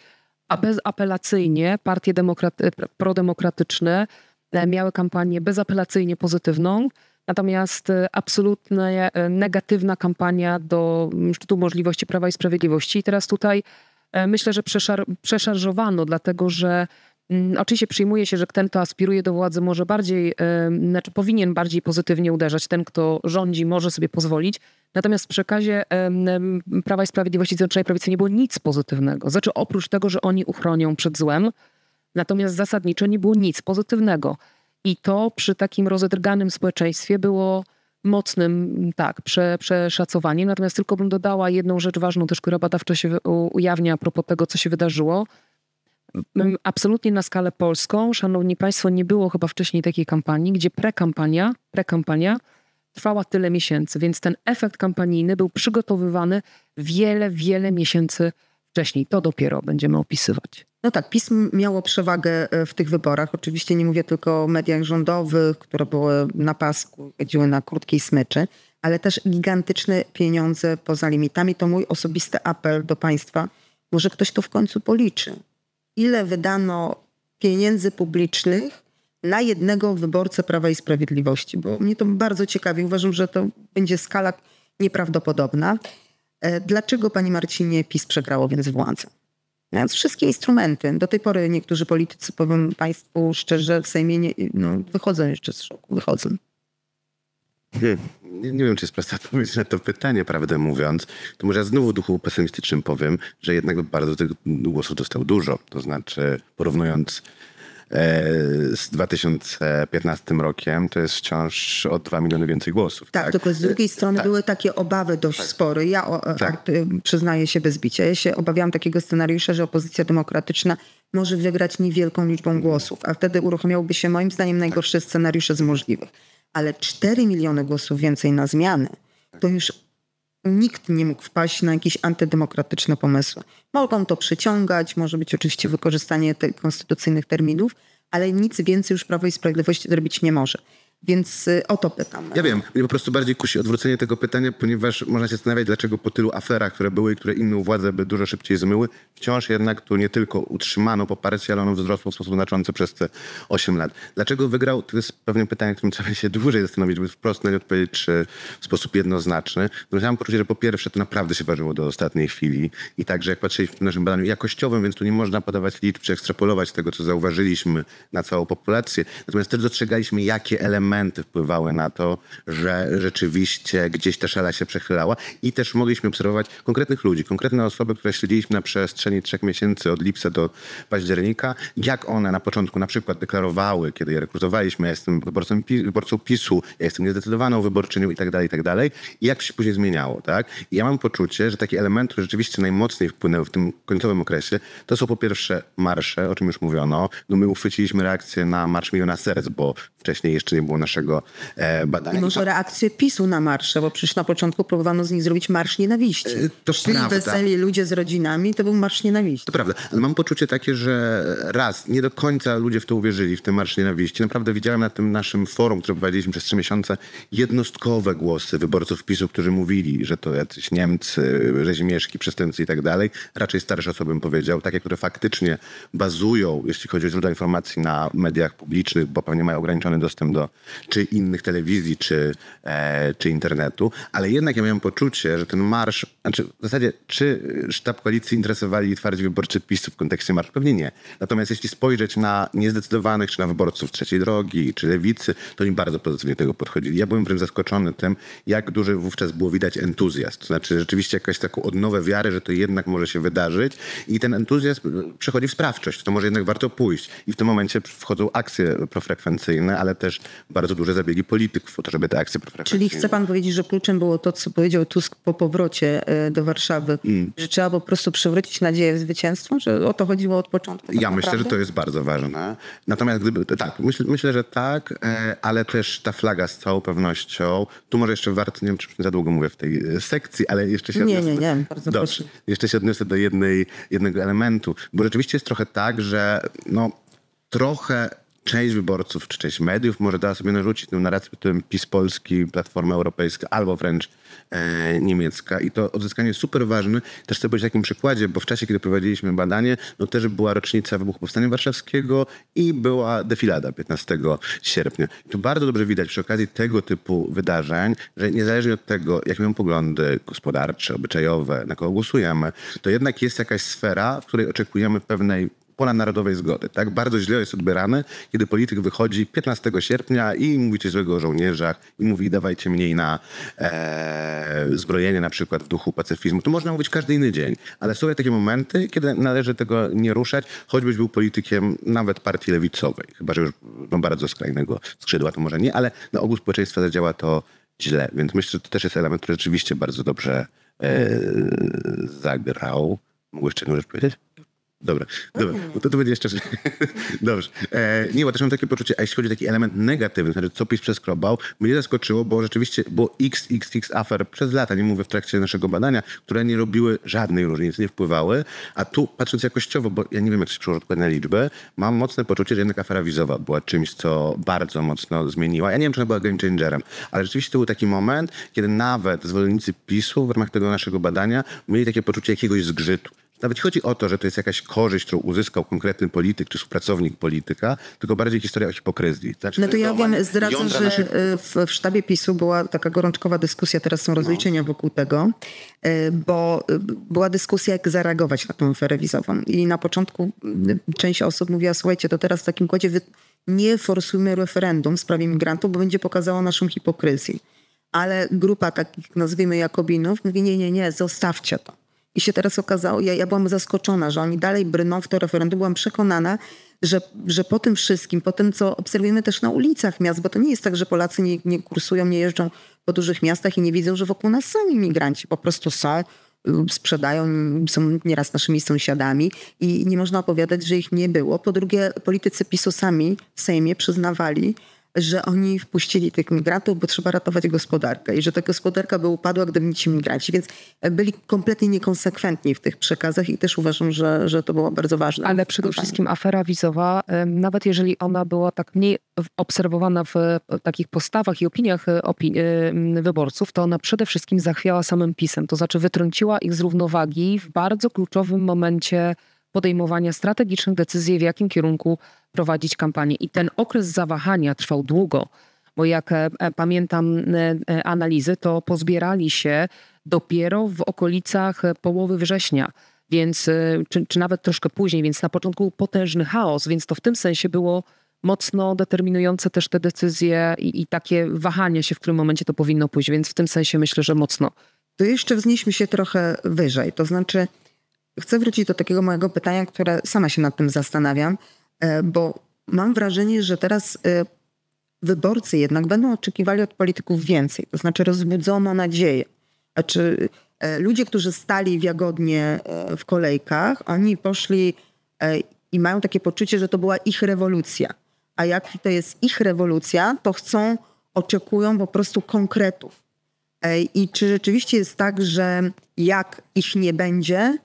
a bezapelacyjnie partie demokraty, prodemokratyczne E, miały kampanię bezapelacyjnie pozytywną, natomiast e, absolutnie e, negatywna kampania do szczytu możliwości Prawa i Sprawiedliwości. I teraz tutaj myślę, że przeszar, przeszarżowano, dlatego że mm, Oczywiście przyjmuje się, że ten, kto aspiruje do władzy, może bardziej, znaczy powinien bardziej pozytywnie uderzać. Ten, kto rządzi, może sobie pozwolić. Natomiast w przekazie Prawa i Sprawiedliwości Zjednoczonej Prawicy nie było nic pozytywnego. Znaczy, oprócz tego, że oni uchronią przed złem, Natomiast zasadniczo nie było nic pozytywnego. I to przy takim rozedrganym społeczeństwie było mocnym, tak, prze, przeszacowaniem. Natomiast tylko bym dodała jedną rzecz ważną, też która badawczo się ujawnia a propos tego, co się wydarzyło. Absolutnie na skalę polską, szanowni państwo, nie było chyba wcześniej takiej kampanii, gdzie prekampania, prekampania trwała tyle miesięcy, więc ten efekt kampanijny był przygotowywany wiele, wiele miesięcy wcześniej. To dopiero będziemy opisywać. No tak, pism miało przewagę e, w tych wyborach. Oczywiście nie mówię tylko o mediach rządowych, które były na pasku, jeździły na krótkiej smyczy, ale też gigantyczne pieniądze poza limitami. To mój osobisty apel do państwa. Może ktoś to w końcu policzy. Ile wydano pieniędzy publicznych na jednego wyborcę Prawa i Sprawiedliwości? Bo mnie to bardzo ciekawi. Uważam, że to będzie skala nieprawdopodobna. E, dlaczego, pani Marcinie, PiS przegrało więc władzę? Mając wszystkie instrumenty. Do tej pory niektórzy politycy, powiem Państwu szczerze, w Sejmie nie, no, wychodzą jeszcze z szoku. Wychodzą. Nie, nie, wiem, czy jest prosta odpowiedź na to pytanie, prawdę mówiąc. To może ja znowu w duchu pesymistycznym powiem, że jednak bardzo tych głosów dostał dużo. To znaczy, porównując z 2015 rokiem to jest wciąż o 2 miliony więcej głosów. Tak, tak? tylko z drugiej strony tak. były takie obawy dość tak. spore. Ja o, tak. przyznaję się bez bicia. Ja się obawiałam takiego scenariusza, że opozycja demokratyczna może wygrać niewielką liczbą głosów, a wtedy uruchomiałby się moim zdaniem najgorsze scenariusze z możliwych. Ale 4 miliony głosów więcej na zmiany, to już nikt nie mógł wpaść na jakieś antydemokratyczne pomysły. Mogą to przyciągać, może być oczywiście wykorzystanie tych konstytucyjnych terminów, ale nic więcej już Prawo i Sprawiedliwość zrobić nie może. Więc y, o to pytam. Ja wiem, mnie po prostu bardziej kusi odwrócenie tego pytania, ponieważ można się zastanawiać, dlaczego po tylu aferach, które były i które inną władzę by dużo szybciej zmyły, wciąż jednak tu nie tylko utrzymano poparcie, ale ono wzrosło w sposób znaczący przez te 8 lat. Dlaczego wygrał? To jest pewnie pytanie, którym trzeba się dłużej zastanowić, by wprost na nie odpowiedzieć, czy w sposób jednoznaczny. No, mam poczucie, że po pierwsze to naprawdę się ważyło do ostatniej chwili i także jak patrzyliśmy w naszym badaniu jakościowym, więc tu nie można podawać liczb czy ekstrapolować tego, co zauważyliśmy na całą populację. Natomiast też dostrzegaliśmy, jakie elementy elementy wpływały na to, że rzeczywiście gdzieś ta szala się przechylała i też mogliśmy obserwować konkretnych ludzi, konkretne osoby, które śledziliśmy na przestrzeni trzech miesięcy od lipca do października, jak one na początku na przykład deklarowały, kiedy je rekrutowaliśmy, ja jestem wyborcą, wyborcą PiSu, ja jestem niezdecydowaną wyborczynią i tak dalej, i tak dalej. I jak to się później zmieniało, tak? I ja mam poczucie, że takie elementy, które rzeczywiście najmocniej wpłynęły w tym końcowym okresie, to są po pierwsze marsze, o czym już mówiono. No my uchwyciliśmy reakcję na Marsz Miliona Serc, bo wcześniej jeszcze nie było naszego e, badania. I może reakcję PiSu na marsze, bo przecież na początku próbowano z nich zrobić marsz nienawiści. E, to Szli prawda. weseli ludzie z rodzinami, to był marsz nienawiści. To prawda, ale mam poczucie takie, że raz, nie do końca ludzie w to uwierzyli, w ten marsz nienawiści. Naprawdę widziałem na tym naszym forum, które prowadziliśmy przez trzy miesiące, jednostkowe głosy wyborców PiSu, którzy mówili, że to jacyś Niemcy, rzezimieszki, przestępcy i tak dalej. Raczej starsze osoby bym powiedział, takie, które faktycznie bazują, jeśli chodzi o źródła informacji na mediach publicznych, bo pewnie mają ograniczony dostęp do czy innych telewizji, czy, e, czy internetu. Ale jednak ja miałem poczucie, że ten marsz, znaczy w zasadzie, czy sztab koalicji interesowali twardzi wyborczy PiSu w kontekście marszu? Pewnie nie. Natomiast jeśli spojrzeć na niezdecydowanych, czy na wyborców trzeciej drogi, czy lewicy, to oni bardzo pozytywnie do tego podchodzili. Ja byłem wręcz zaskoczony tym, jak duży wówczas było widać entuzjazm. To znaczy rzeczywiście jakaś taką odnowę wiary, że to jednak może się wydarzyć i ten entuzjazm przechodzi w sprawczość. To może jednak warto pójść. I w tym momencie wchodzą akcje profrekwencyjne, ale też bardzo duże zabiegi polityków o to, żeby te akcje profrekwencyjne... Czyli chce pan powiedzieć, że kluczem było to, co powiedział Tusk po powrocie e, do Warszawy, Mm. że trzeba po prostu przywrócić nadzieję w zwycięstwo? Że o to chodziło od początku? tak Ja myślę, że naprawdę? to jest bardzo ważne. Natomiast gdyby, tak, myślę, myślę, że tak, e, ale też ta flaga z całą pewnością, tu może jeszcze warto, nie wiem, czy za długo mówię w tej e, sekcji, ale jeszcze się Nie, odniosę nie, do- nie, bardzo Dobrze, proszę. jeszcze się odniosę do jednej, jednego elementu, bo rzeczywiście jest trochę tak, że no, trochę część wyborców, czy część mediów może dała sobie narzucić tę narrację tytułem PiS Polski, Platforma Europejska, albo wręcz e, niemiecka. I to odzyskanie jest super ważne. Też chcę powiedzieć takim przykładzie, bo w czasie, kiedy prowadziliśmy badanie, no też była rocznica wybuchu Powstania Warszawskiego i była defilada 15 sierpnia. I tu bardzo dobrze widać przy okazji tego typu wydarzeń, że niezależnie od tego, jakie mamy poglądy gospodarcze, obyczajowe, na kogo głosujemy, to jednak jest jakaś sfera, w której oczekujemy pewnej ponadnarodowej zgody. Tak bardzo źle jest odbierane, kiedy polityk wychodzi 15 sierpnia i mówi coś złego o żołnierzach i mówi dawajcie mniej na e, zbrojenie na przykład w duchu pacyfizmu. To można mówić każdy inny dzień, ale są takie momenty, kiedy należy tego nie ruszać, choćbyś był politykiem nawet partii lewicowej. Chyba, że już no, bardzo skrajnego skrzydła, to może nie, ale na ogół społeczeństwa zadziała to źle. Więc myślę, że to też jest element, który rzeczywiście bardzo dobrze e, zagrał. Mogę jeszcze jedną rzecz powiedzieć? Dobra, dobra. No to, to będzie jeszcze... Dobrze. E, nie, bo też mam takie poczucie, a jeśli chodzi o taki element negatywny, znaczy co PiS przeskrobał, mnie zaskoczyło, bo rzeczywiście było xxx afer przez lata, nie mówię w trakcie naszego badania, które nie robiły żadnej różnicy, nie wpływały, a tu patrząc jakościowo, bo ja nie wiem, jak się przełoży na liczby, mam mocne poczucie, że jednak afera wizowa była czymś, co bardzo mocno zmieniła. Ja nie wiem, czy ona była game changerem, ale rzeczywiście to był taki moment, kiedy nawet zwolennicy PiSu w ramach tego naszego badania mieli takie poczucie jakiegoś zgrzytu. Nawet chodzi o to, że to jest jakaś korzyść, którą uzyskał konkretny polityk czy współpracownik polityka, tylko bardziej historia o hipokryzji. Znaczy, No to ja wiem, zdradzę, że naszych- e, w, w sztabie PiSu była taka gorączkowa dyskusja, teraz są rozliczenia wokół tego, e, bo e, była dyskusja, jak zareagować na tą aferę wizową. I na początku część osób mówiła, słuchajcie, to teraz w takim kładzie wy nie forsujmy referendum w sprawie migrantów, bo będzie pokazało naszą hipokryzję. Ale grupa takich, nazwijmy Jakobinów, mówi, nie, nie, nie, zostawcie to. I się teraz okazało, ja, ja byłam zaskoczona, że oni dalej brną w to referendum. Byłam przekonana, że, że po tym wszystkim, po tym, co obserwujemy też na ulicach miast, bo to nie jest tak, że Polacy nie, nie kursują, nie jeżdżą po dużych miastach i nie widzą, że wokół nas są imigranci. Po prostu są, sprzedają, są nieraz naszymi sąsiadami i nie można opowiadać, że ich nie było. Po drugie, politycy PiSu sami w Sejmie przyznawali, że oni wpuścili tych migrantów, bo trzeba ratować gospodarkę i że ta gospodarka by upadła, gdyby nie ci migranci. Więc byli kompletnie niekonsekwentni w tych przekazach i też uważam, że, że to było bardzo ważne. Ale przede wszystkim afera wizowa, nawet jeżeli ona była tak mniej obserwowana w e, takich postawach i opiniach e, opi- em, wyborców, to ona przede wszystkim zachwiała samym pisem. To znaczy wytrąciła ich z równowagi w bardzo kluczowym momencie podejmowania strategicznych decyzji, w jakim kierunku prowadzić kampanię. I ten okres zawahania trwał długo, bo jak e, e, pamiętam e, analizy, to pozbierali się dopiero w okolicach połowy września więc, czy, czy nawet troszkę później, więc na początku potężny chaos, więc to w tym sensie było mocno determinujące też te decyzje i, i takie wahanie się, w którym momencie to powinno pójść, więc w tym sensie myślę, że mocno. To jeszcze wznieśmy się trochę wyżej. To znaczy, chcę wrócić do takiego mojego pytania, które sama się nad tym zastanawiam, e, bo mam wrażenie, że teraz e, wyborcy jednak będą oczekiwali od polityków więcej. To znaczy, rozbudzono nadzieję. Znaczy, e, ludzie, którzy stali wiagodnie w kolejkach, oni poszli i mają takie poczucie, że to była ich rewolucja. a jaki to jest ich rewolucja, to chcą, oczekują po prostu konkretów. I czy rzeczywiście jest tak, że jak ich nie będzie,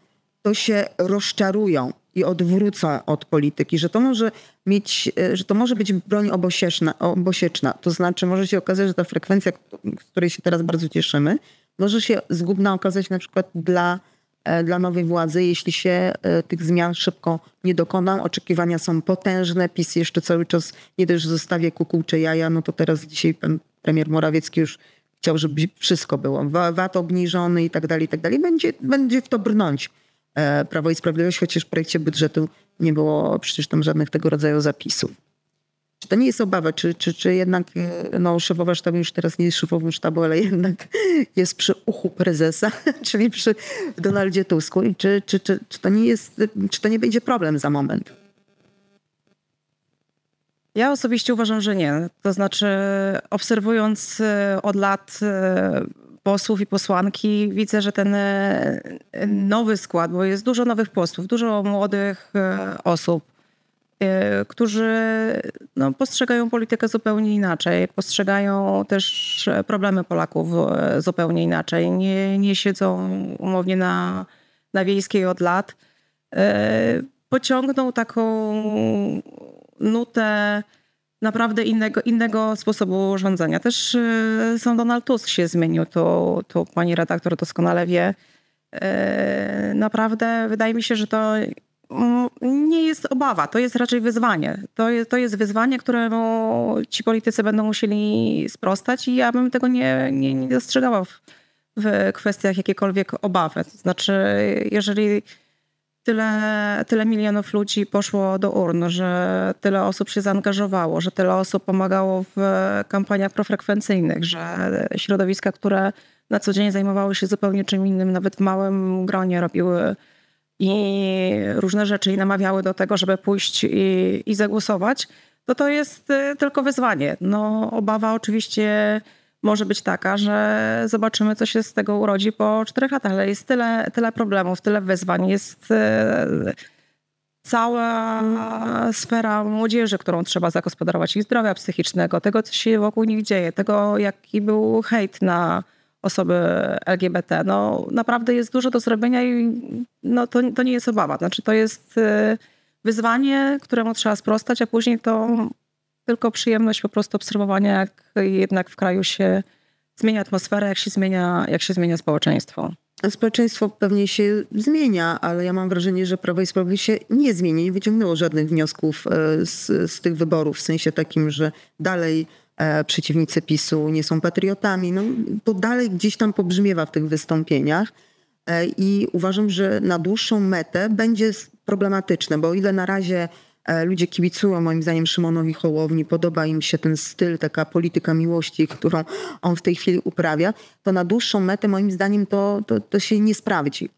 to się rozczarują i odwrócą od polityki, że to może mieć, e, że to może być broń obosieczna, obosieczna. To znaczy może się okazać, że ta frekwencja, z której się teraz bardzo cieszymy, może się zgubna okazać na przykład dla, e, dla nowej władzy, jeśli się e, tych zmian szybko nie dokona. Oczekiwania są potężne. PiS jeszcze cały czas nie że zostawia kukułcze jaja, no to teraz dzisiaj pan premier Morawiecki już chciał, żeby wszystko było. VAT obniżony i tak dalej, i tak dalej. Będzie, będzie w to brnąć Prawo i Sprawiedliwość, chociaż w projekcie budżetu nie było przecież tam żadnych tego rodzaju zapisów. Czy to nie jest obawa, czy, czy, czy jednak e, no, szefowa sztabu już teraz nie jest szefową sztabu, ale jednak jest przy uchu prezesa, czyli przy Donaldzie Tusku i czy, czy, czy, czy, to nie jest, czy to nie będzie problem za moment? Ja osobiście uważam, że nie. To znaczy, obserwując e, od lat e, posłów i posłanki, widzę, że ten e, nowy skład, bo jest dużo nowych posłów, dużo młodych osób, którzy no, postrzegają politykę zupełnie inaczej, postrzegają też problemy Polaków zupełnie inaczej. Nie, nie siedzą umownie na, na wiejskiej od lat. Pociągną taką nutę naprawdę innego, innego sposobu rządzenia. Też y, sam Donald Tusk się zmienił, to, to pani redaktor doskonale wie. Y, naprawdę wydaje mi się, że to mm, nie jest obawa, to jest raczej wyzwanie. To jest, to jest wyzwanie, któremu ci politycy będą musieli sprostać i ja bym tego nie, nie, nie dostrzegała w, w kwestiach jakiejkolwiek obawy. To znaczy, jeżeli tyle, tyle milionów ludzi poszło do urn, że tyle osób się zaangażowało, że tyle osób pomagało w kampaniach profrekwencyjnych, że środowiska, które na co dzień zajmowały się zupełnie czym innym, nawet w małym gronie robiły i różne rzeczy i namawiały do tego, żeby pójść i, i zagłosować, to to jest y, tylko wyzwanie. No, obawa oczywiście może być taka, że zobaczymy, co się z tego urodzi po czterech latach, ale jest tyle, tyle problemów, tyle wyzwań, jest e, cała sfera młodzieży, którą trzeba zagospodarować, ich zdrowia psychicznego, tego, co się wokół nich dzieje, tego, jaki był hejt na osoby LGBT. No, naprawdę jest dużo do zrobienia i no, to, to nie jest obawa. Znaczy, to jest e, wyzwanie, któremu trzeba sprostać, a później to tylko przyjemność po prostu obserwowania, jak jednak w kraju się zmienia atmosfera, jak się zmienia, jak się zmienia społeczeństwo. Społeczeństwo pewnie się zmienia, ale ja mam wrażenie, że Prawo i Sprawiedliwość się nie zmieni, nie wyciągnęło żadnych wniosków e, z, z tych wyborów, w sensie takim, że dalej e, przeciwnicy PiSu nie są patriotami. No, to dalej gdzieś tam pobrzmiewa w tych wystąpieniach e, i uważam, że na dłuższą metę będzie problematyczne, bo o ile na razie ludzie kibicują moim zdaniem Szymonowi Hołowni, podoba im się ten styl, taka polityka miłości, którą on w tej chwili uprawia, to na dłuższą metę moim zdaniem to, to, to się nie sprawdzi.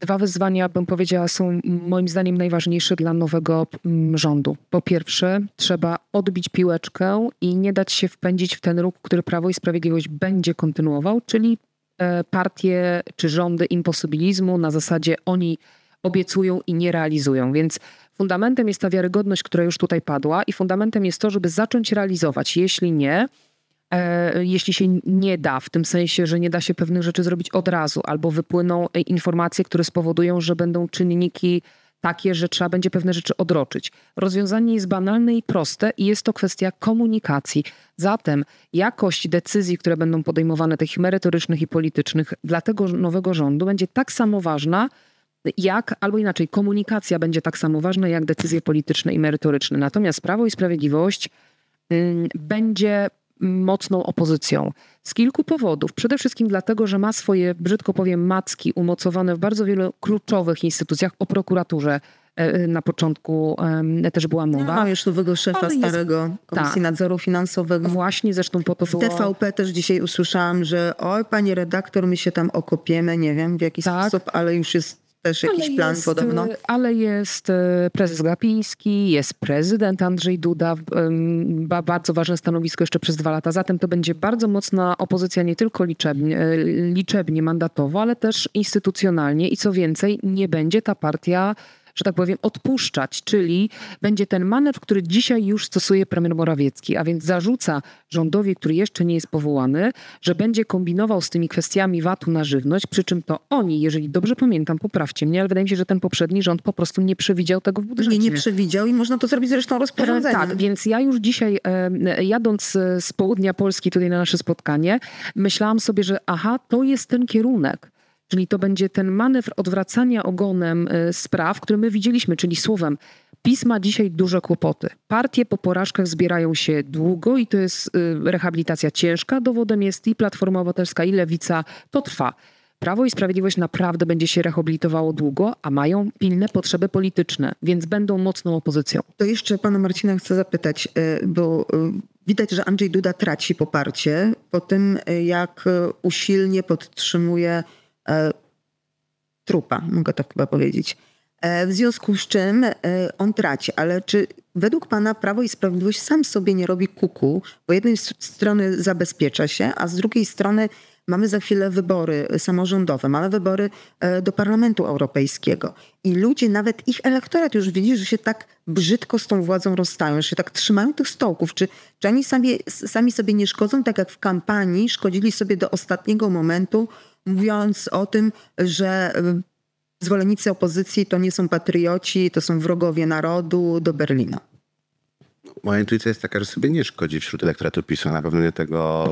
Dwa wyzwania, bym powiedziała, są moim zdaniem najważniejsze dla nowego rządu. Po pierwsze, trzeba odbić piłeczkę i nie dać się wpędzić w ten ruch, który Prawo i Sprawiedliwość będzie kontynuował, czyli e, partie czy rządy imposybilizmu na zasadzie oni obiecują i nie realizują. Więc Fundamentem jest ta wiarygodność, która już tutaj padła, i fundamentem jest to, żeby zacząć realizować. Jeśli nie, e, jeśli się nie da, w tym sensie, że nie da się pewnych rzeczy zrobić od razu, albo wypłyną informacje, które spowodują, że będą czynniki takie, że trzeba będzie pewne rzeczy odroczyć. Rozwiązanie jest banalne i proste i jest to kwestia komunikacji. Zatem jakość decyzji, które będą podejmowane, tych merytorycznych i politycznych dla tego nowego rządu będzie tak samo ważna, jak, albo inaczej, komunikacja będzie tak samo ważna jak decyzje polityczne i merytoryczne. Natomiast Prawo i Sprawiedliwość y, będzie mocną opozycją. Z kilku powodów. Przede wszystkim dlatego, że ma swoje, brzydko powiem, macki umocowane w bardzo wielu kluczowych instytucjach. O prokuraturze e, na początku też była mowa. No, mam już nowego szefa Ale starego jest... Komisji tak. Nadzoru Finansowego. Właśnie, zresztą po to w było... TVP też dzisiaj usłyszałam, że oj, pani redaktor, my się tam okopiemy, nie wiem w jaki tak. sposób, ale już jest też jakiś ale plan jest, podobno. Ale jest e, prezes Glapiński, jest prezydent Andrzej Duda, bardzo ważne stanowisko jeszcze przez dwa lata. Zatem to będzie bardzo mocna opozycja nie tylko liczebnie, e, liczebnie mandatowo, ale też instytucjonalnie i co więcej, nie będzie ta partia że tak powiem, odpuszczać, czyli będzie ten manewr, który dzisiaj już stosuje premier Morawiecki, a więc zarzuca rządowi, który jeszcze nie jest powołany, że będzie kombinował z tymi kwestiami VAT-u na żywność, przy czym to oni, jeżeli dobrze pamiętam, poprawcie mnie, ale wydaje mi się, że ten poprzedni rząd po prostu nie przewidział tego w budżecie. Nie, nie przewidział i można to zrobić zresztą rozporządzeniem. Tak, więc ja już dzisiaj e, jadąc z południa Polski tutaj na nasze spotkanie, myślałam sobie, że aha, to jest ten kierunek. Czyli to będzie ten manewr odwracania ogonem e, spraw, który my widzieliśmy, czyli słowem PiS ma dzisiaj duże kłopoty. Partie po porażkach zbierają się długo i to jest e, rehabilitacja ciężka. Dowodem jest i Platforma Obywatelska, i Lewica. To trwa. Prawo i Sprawiedliwość naprawdę będzie się rehabilitowało długo, a mają pilne potrzeby polityczne, więc będą mocną opozycją. To jeszcze pana Marcina chcę zapytać, e, bo widać, że Andrzej Duda traci poparcie po tym, jak usilnie podtrzymuje trupa, mogę tak chyba powiedzieć. E, w związku z czym e, on traci, ale czy według pana Prawo i Sprawiedliwość sam sobie nie robi kuku, bo jednej strony zabezpiecza się, a z drugiej strony mamy za chwilę wybory samorządowe, mamy wybory do Parlamentu Europejskiego i ludzie, nawet ich elektorat już widzi, że się tak brzydko z tą władzą rozstają, że się tak trzymają tych stołków. Czy, czy oni sami, sami sobie nie szkodzą, tak jak w kampanii szkodzili sobie do ostatniego momentu, mówiąc o tym, że zwolennicy opozycji to nie są patrioci, to są wrogowie narodu do Berlina. Moja intuicja jest taka, że sobie nie szkodzi wśród elektoratu PiSu, na pewno nie tego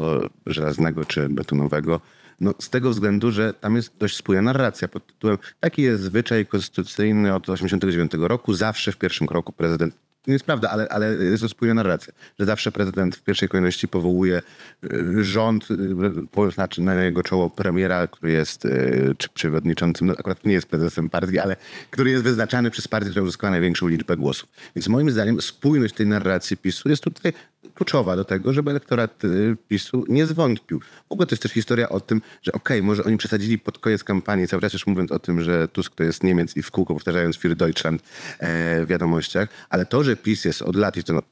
żelaznego czy betonowego. No, z tego względu, że tam jest dość spójna narracja pod tytułem taki jest zwyczaj konstytucyjny od 1989 roku. Zawsze w pierwszym kroku prezydent to nie jest prawda, ale, ale jest to spójna narracja, że zawsze prezydent w pierwszej kolejności powołuje y, rząd, y, znaczy na jego czoło premiera, który jest y, czy przewodniczącym, no akurat nie jest prezesem partii, ale który jest wyznaczany przez partię, która uzyskała największą liczbę głosów. Więc moim zdaniem spójność tej narracji PiSu jest tutaj kluczowa do tego, żeby elektorat y, PiSu nie zwątpił. W ogóle to jest też historia o tym, że okej, okay, może oni przesadzili pod koniec kampanii, cały czas już mówiąc o tym, że Tusk to jest Niemiec i w kółko powtarzając Für Deutschland e, w wiadomościach, ale to, że PiS jest od lat, i to no,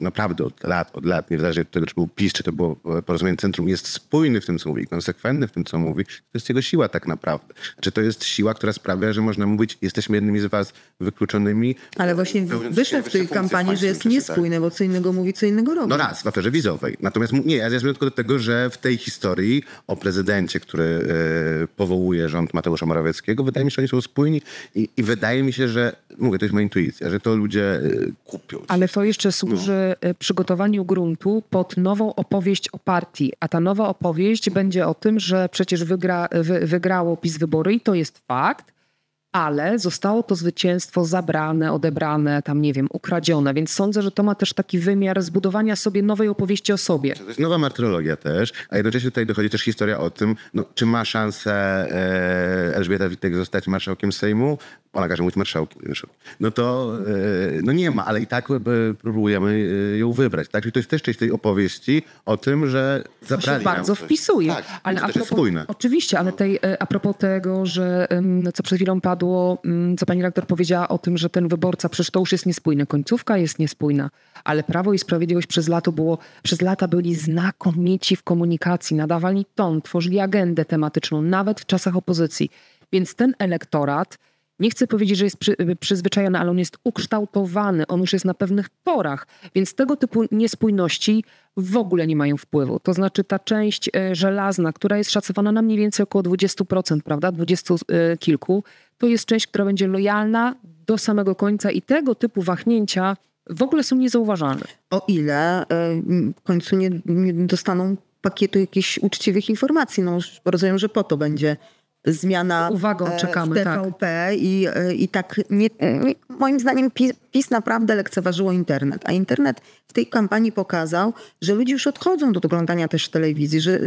naprawdę od lat, od lat, niezależnie od tego, czy był PiS, czy to było Porozumienie Centrum, jest spójny w tym, co mówi, konsekwentny w tym, co mówi, to jest jego siła tak naprawdę. Czy to jest siła, która sprawia, że można mówić, jesteśmy jednymi z was wykluczonymi. Ale właśnie wyszedł w tej kampanii, że jest niespójny, bo co innego mówi, co innego robi. No raz, w aferze wizowej. Natomiast nie, ja zmierzam tylko do tego, że w tej historii o prezydencie, który e, powołuje rząd Mateusza Morawieckiego, wydaje mi się, że oni są spójni i, i wydaje mi się, że, mówię, to jest moja intuicja, że to ludzie e, kupią. Ale to jeszcze służy przy e, przygotowaniu gruntu pod nową opowieść o partii. A ta nowa opowieść będzie o tym, że przecież wygra, wy, wygrało PiS wybory i to jest fakt, ale zostało to zwycięstwo zabrane, odebrane, tam nie wiem, ukradzione. Więc sądzę, że to ma też taki wymiar zbudowania sobie nowej opowieści o sobie. To jest nowa martyrologia też, a jednocześnie tutaj dochodzi też historia o tym, no, czy ma szansę e, Elżbieta Witek zostać marszałkiem Sejmu, ona każe mówić marszałkiem, no to e, no nie ma, ale i tak e, próbujemy e, ją wybrać. Tak? Czyli to jest też część tej opowieści o tym, że zabrali to się bardzo wpisuje. Tak, ale to a propos, spójne. Oczywiście, ale tej, a propos tego, że co przed chwilą padło, co pani rektor powiedziała o tym, że ten wyborca, przecież to już jest niespójne. Końcówka jest niespójna, ale Prawo i Sprawiedliwość przez, lato było, przez lata byli znakomici w komunikacji, nadawali ton, tworzyli agendę tematyczną, nawet w czasach opozycji. Więc ten elektorat nie chcę powiedzieć, że jest przy, przyzwyczajony, ale on jest ukształtowany, on już jest na pewnych torach, więc tego typu niespójności w ogóle nie mają wpływu. To znaczy ta część e, żelazna, która jest szacowana na mniej więcej około 20%, prawda, 20 e, kilku, to jest część, która będzie lojalna do samego końca i tego typu wahnięcia w ogóle są niezauważalne. O ile e, w końcu nie, nie dostaną pakietu jakichś uczciwych informacji. No, rozumiem, że po to będzie zmiana Uwagą, e, czekamy, w TVP tak. i, e, i tak nie, moim zdaniem PiS, PiS naprawdę lekceważyło internet, a internet w tej kampanii pokazał, że ludzie już odchodzą do oglądania też telewizji, że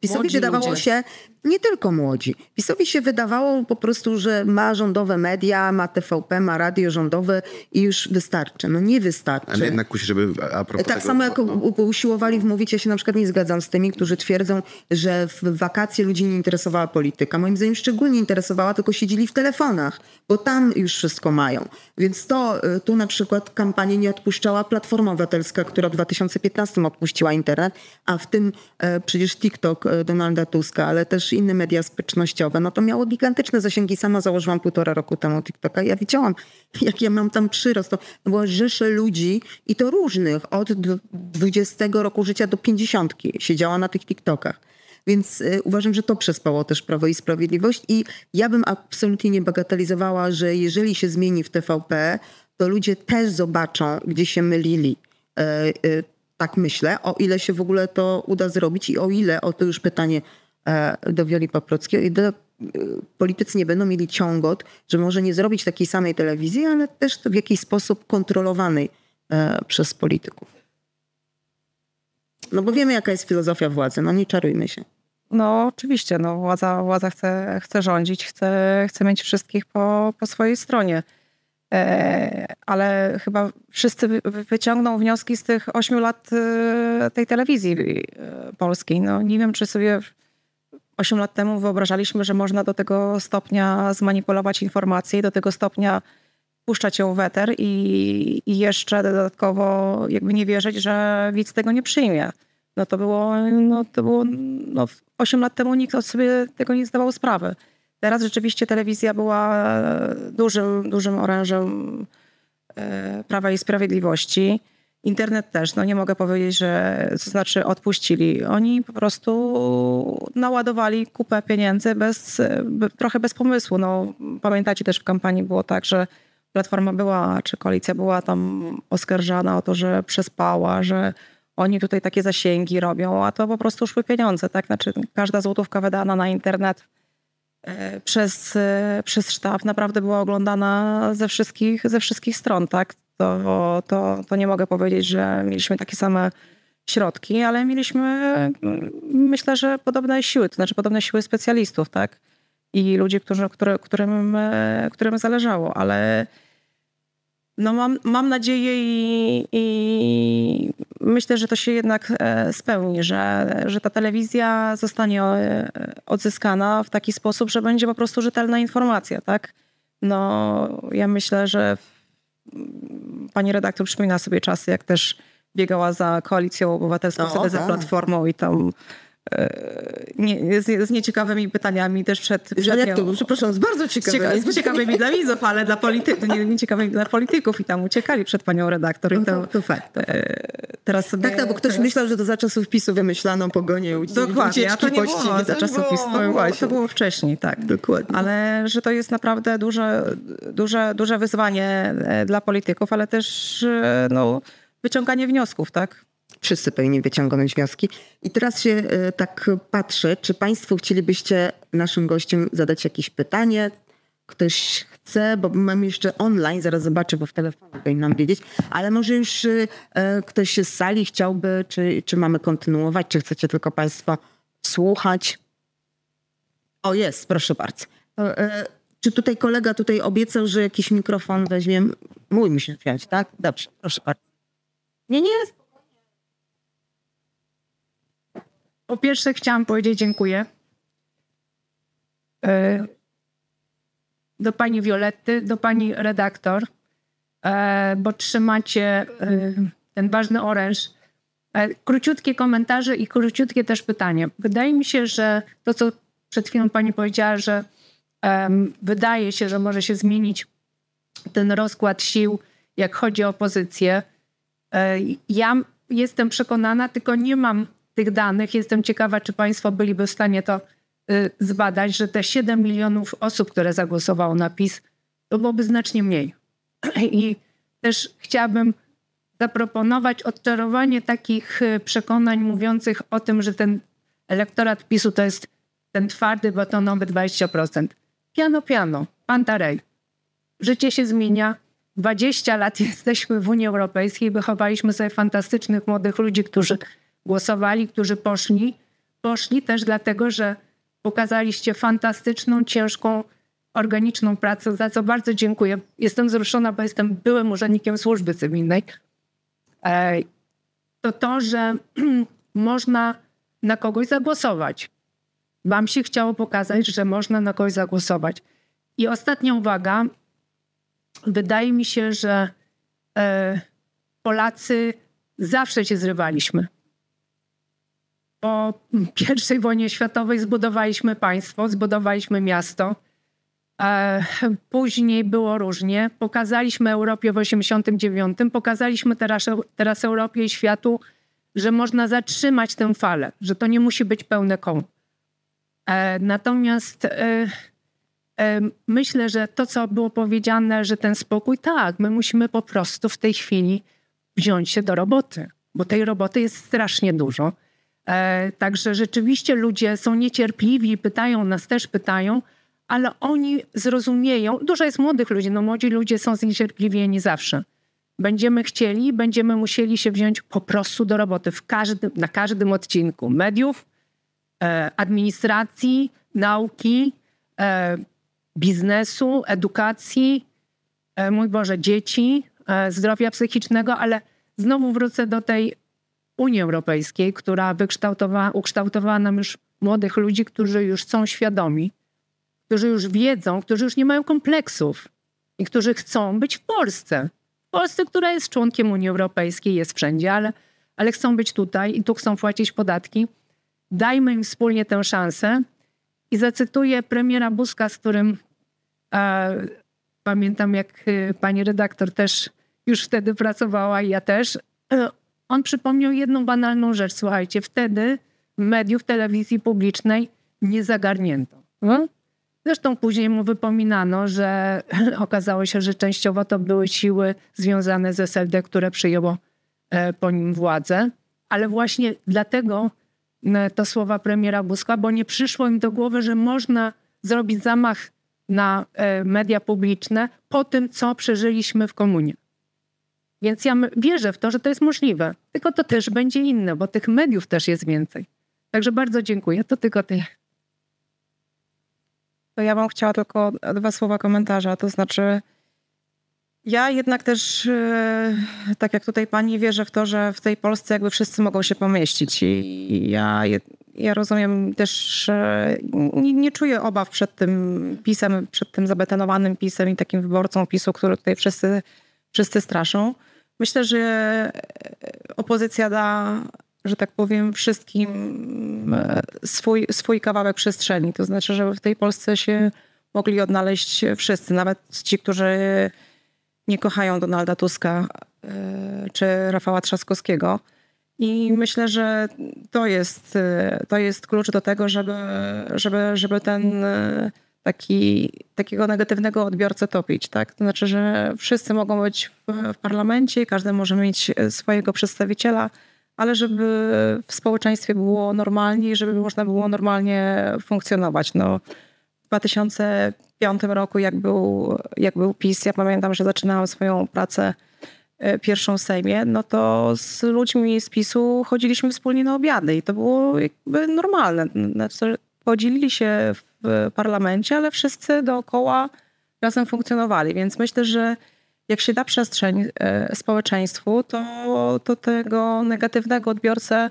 PiSowi młodzi wydawało ludzie. się, nie tylko młodzi, PiSowi się wydawało po prostu, że ma rządowe media, ma TVP, ma radio rządowe i już wystarczy. No nie wystarczy. Ale jednak kusi, żeby a propos Tak tego, samo jak no. usiłowali wmówić, ja się na przykład nie zgadzam z tymi, którzy twierdzą, że w wakacje ludzi nie interesowała polityka. Moim zdaniem szczególnie interesowała, tylko siedzieli w telefonach, bo tam już wszystko mają. Więc to y, tu na przykład kampanię nie odpuszczała Platforma Obywatelska, która w 2015 odpuściła internet, a w tym e, przecież TikTok e, Donalda Tuska, ale też inne media społecznościowe, no to miało gigantyczne zasięgi. Sama założyłam półtora roku temu TikToka. Ja widziałam, jak ja mam tam przyrost. To było rzesze ludzi i to różnych, od 20 roku życia do 50 siedziała na tych TikTokach. Więc y, uważam, że to przespało też Prawo i Sprawiedliwość i ja bym absolutnie nie bagatelizowała, że jeżeli się zmieni w TVP, to ludzie też zobaczą, gdzie się mylili. E, y, tak myślę, o ile się w ogóle to uda zrobić i o ile, o to już pytanie e, do Wioli Paprockiej, o ile y, politycy nie będą mieli ciągot, że może nie zrobić takiej samej telewizji, ale też w jakiś sposób kontrolowanej e, przez polityków. No bo wiemy, jaka jest filozofia władzy, no nie czarujmy się. No oczywiście, no, władza, władza chce, chce rządzić, chce, chce mieć wszystkich po, po swojej stronie. E, ale chyba wszyscy wyciągną wnioski z tych ośmiu lat e, tej telewizji e, polskiej. No, nie wiem, czy sobie osiem lat temu wyobrażaliśmy, że można do tego stopnia zmanipulować informacje, do tego stopnia puszczać ją w eter i, i jeszcze dodatkowo jakby nie wierzyć, że widz tego nie przyjmie. No to było, no to było no 8 lat temu nikt sobie tego nie zdawał sprawy. Teraz rzeczywiście telewizja była dużym, dużym orężem e, Prawa i Sprawiedliwości. Internet też, no nie mogę powiedzieć, że to znaczy odpuścili. Oni po prostu naładowali kupę pieniędzy bez, trochę bez pomysłu. No, pamiętacie też w kampanii było tak, że Platforma była, czy koalicja była tam oskarżana o to, że przespała, że oni tutaj takie zasięgi robią, a to po prostu szły pieniądze, tak? Znaczy każda złotówka wydana na internet e, przez, e, przez sztab naprawdę była oglądana ze wszystkich, ze wszystkich stron, tak? To, to, to nie mogę powiedzieć, że mieliśmy takie same środki, ale mieliśmy, myślę, że podobne siły, to znaczy podobne siły specjalistów, tak? I ludzi, którzy, który, którym, e, którym zależało, ale no mam, mam nadzieję i, i, myślę, że to się jednak e, spełni, że, że ta telewizja zostanie e, odzyskana w taki sposób, że będzie po prostu rzetelna informacja, tak? No, ja myślę, że pani redaktor przypomina sobie czasy, jak też biegała za koalicją obywatelską, no, wtedy za tak. platformą i tam nie, z, z, nieciekawymi pytaniami też przed... przed jak to? Przepraszam, z bardzo ciekawymi. Z, ciekawymi dla widzów, ale dla polityków, nie, nieciekawymi dla polityków i tam uciekali przed panią redaktor. No to, to fakt. E, teraz sobie, tak, tak, bo ktoś teraz... myślał, że to za czasów PiSu wymyślano pogonię Dokładnie, a to nie było, za czasów PiSu. To, było, to było wcześniej, tak. Dokładnie. Ale że to jest naprawdę duże, duże, duże wyzwanie e, dla polityków, ale też e, no, wyciąganie wniosków, tak? Wszyscy powinni wyciągnąć wnioski. I teraz się e, tak patrzę, czy Państwo chcielibyście naszym gościom zadać jakieś pytanie? Ktoś chce, bo mam jeszcze online, zaraz zobaczę, bo w telefonie powinnam wiedzieć, ale może już e, ktoś z sali chciałby, czy, czy mamy kontynuować, czy chcecie tylko Państwo słuchać? O, jest, proszę bardzo. E, czy tutaj kolega tutaj obiecał, że jakiś mikrofon weźmie? Mój mi się wziąć, tak? Dobrze, proszę bardzo. Nie, nie, Po pierwsze chciałam powiedzieć dziękuję e, do pani Violetty, do pani redaktor, e, bo trzymacie e, ten ważny oręż. Króciutkie komentarze i króciutkie też pytanie. Wydaje mi się, że to, co przed chwilą pani powiedziała, że wydaje się, że może się zmienić ten rozkład sił, jak chodzi o opozycję. Ja jestem przekonana, tylko nie mam tych danych. Jestem ciekawa, czy Państwo byliby w stanie to y, zbadać, że te 7 milionów osób, które zagłosowało na PiS, to byłoby znacznie mniej. I też chciałabym zaproponować odczarowanie takich y, przekonań mówiących o tym, że ten elektorat PiSu to jest ten twardy, batonowy 20%. Piano, piano, pantarej. Życie się zmienia. 20 lat jesteśmy w Unii Europejskiej, wychowaliśmy sobie fantastycznych młodych ludzi, którzy głosowali, którzy poszli, poszli też dlatego, że pokazaliście fantastyczną, ciężką, organiczną pracę, za co bardzo dziękuję. Jestem wzruszona, bo jestem byłym urzędnikiem służby cywilnej. E, to to, że można na kogoś zagłosować. Wam się chciało pokazać, że można na kogoś zagłosować. I ostatnia uwaga. Wydaje mi się, że e, Polacy zawsze się zrywaliśmy. Po I wojnie światowej zbudowaliśmy państwo, zbudowaliśmy miasto. E, później było różnie. Pokazaliśmy Europie w 89, pokazaliśmy teraz, teraz Europie i światu, że można zatrzymać tę falę, że to nie musi być pełne koło. E, natomiast e, myślę, że to, co było powiedziane, że ten spokój, tak, my musimy po prostu w tej chwili wziąć się do roboty, bo tej roboty jest strasznie dużo. Także rzeczywiście ludzie są niecierpliwi, pytają nas też, pytają, ale oni zrozumieją. Dużo jest młodych ludzi, no młodzi ludzie są zniecierpliwieni zawsze. Będziemy chcieli, będziemy musieli się wziąć po prostu do roboty w każdym, na każdym odcinku mediów, e, administracji, nauki, e, biznesu, edukacji, e, mój Boże, dzieci, e, zdrowia psychicznego, ale znowu wrócę do tej Unii Europejskiej, która wykształtowała, ukształtowała nam już młodych ludzi, którzy już są świadomi, którzy już wiedzą, którzy już nie mają kompleksów i którzy chcą być w Polsce. W Polsce, która jest członkiem Unii Europejskiej, jest wszędzie, ale, ale chcą być tutaj i tu chcą płacić podatki. Dajmy im wspólnie tę szansę. I zacytuję premiera Buzka, z którym e, pamiętam, jak e, pani redaktor też już wtedy pracowała i ja też. E, on przypomniał jedną banalną rzecz. Słuchajcie, wtedy mediów telewizji publicznej nie zagarnięto. Hmm? Zresztą później mu wypominano, że okazało się, że częściowo to były siły związane z SLD, które przyjęło e, po nim władzę. Ale właśnie dlatego to słowa premiera Buzka, bo nie przyszło im do głowy, że można zrobić zamach na e, media publiczne po tym, co przeżyliśmy w komunie. Więc ja wierzę w to, że to jest możliwe. Tylko to też będzie inne, bo tych mediów też jest więcej. Także bardzo dziękuję. To tylko tyle. To ja bym chciała tylko dwa słowa komentarza. To znaczy, ja jednak też, e, tak jak tutaj pani, wierzę w to, że w tej Polsce jakby wszyscy mogą się pomieścić. I ja, ja rozumiem też, nie, nie czuję obaw przed tym pisem, przed tym zabetonowanym pisem i takim wyborcą PiSu, który tutaj wszyscy, wszyscy straszą. Myślę, że opozycja da że tak powiem, wszystkim e, swój, swój kawałek przestrzeni. To znaczy, żeby w tej Polsce się mogli odnaleźć wszyscy, nawet ci, którzy nie kochają Donalda Tuska e, czy Rafała Trzaskowskiego. I myślę, że to jest, e, to jest klucz do tego, żeby, żeby, żeby ten taki, takiego negatywnego odbiorcę topić. Tak? To znaczy, że wszyscy mogą być w, w parlamencie, każdy może mieć swojego przedstawiciela, ale żeby w społeczeństwie było normalnie i żeby można było normalnie funkcjonować. No, w 2005 roku, jak był, jak był PiS, ja pamiętam, że zaczynałam swoją pracę e, pierwszą Sejmie, no to z ludźmi z PiSu chodziliśmy wspólnie na obiady i to było jakby normalne. Znaczy, podzielili się w parlamencie, ale wszyscy dookoła razem funkcjonowali, więc myślę, że jak się da przestrzeń e, społeczeństwu, to, to tego negatywnego odbiorcę,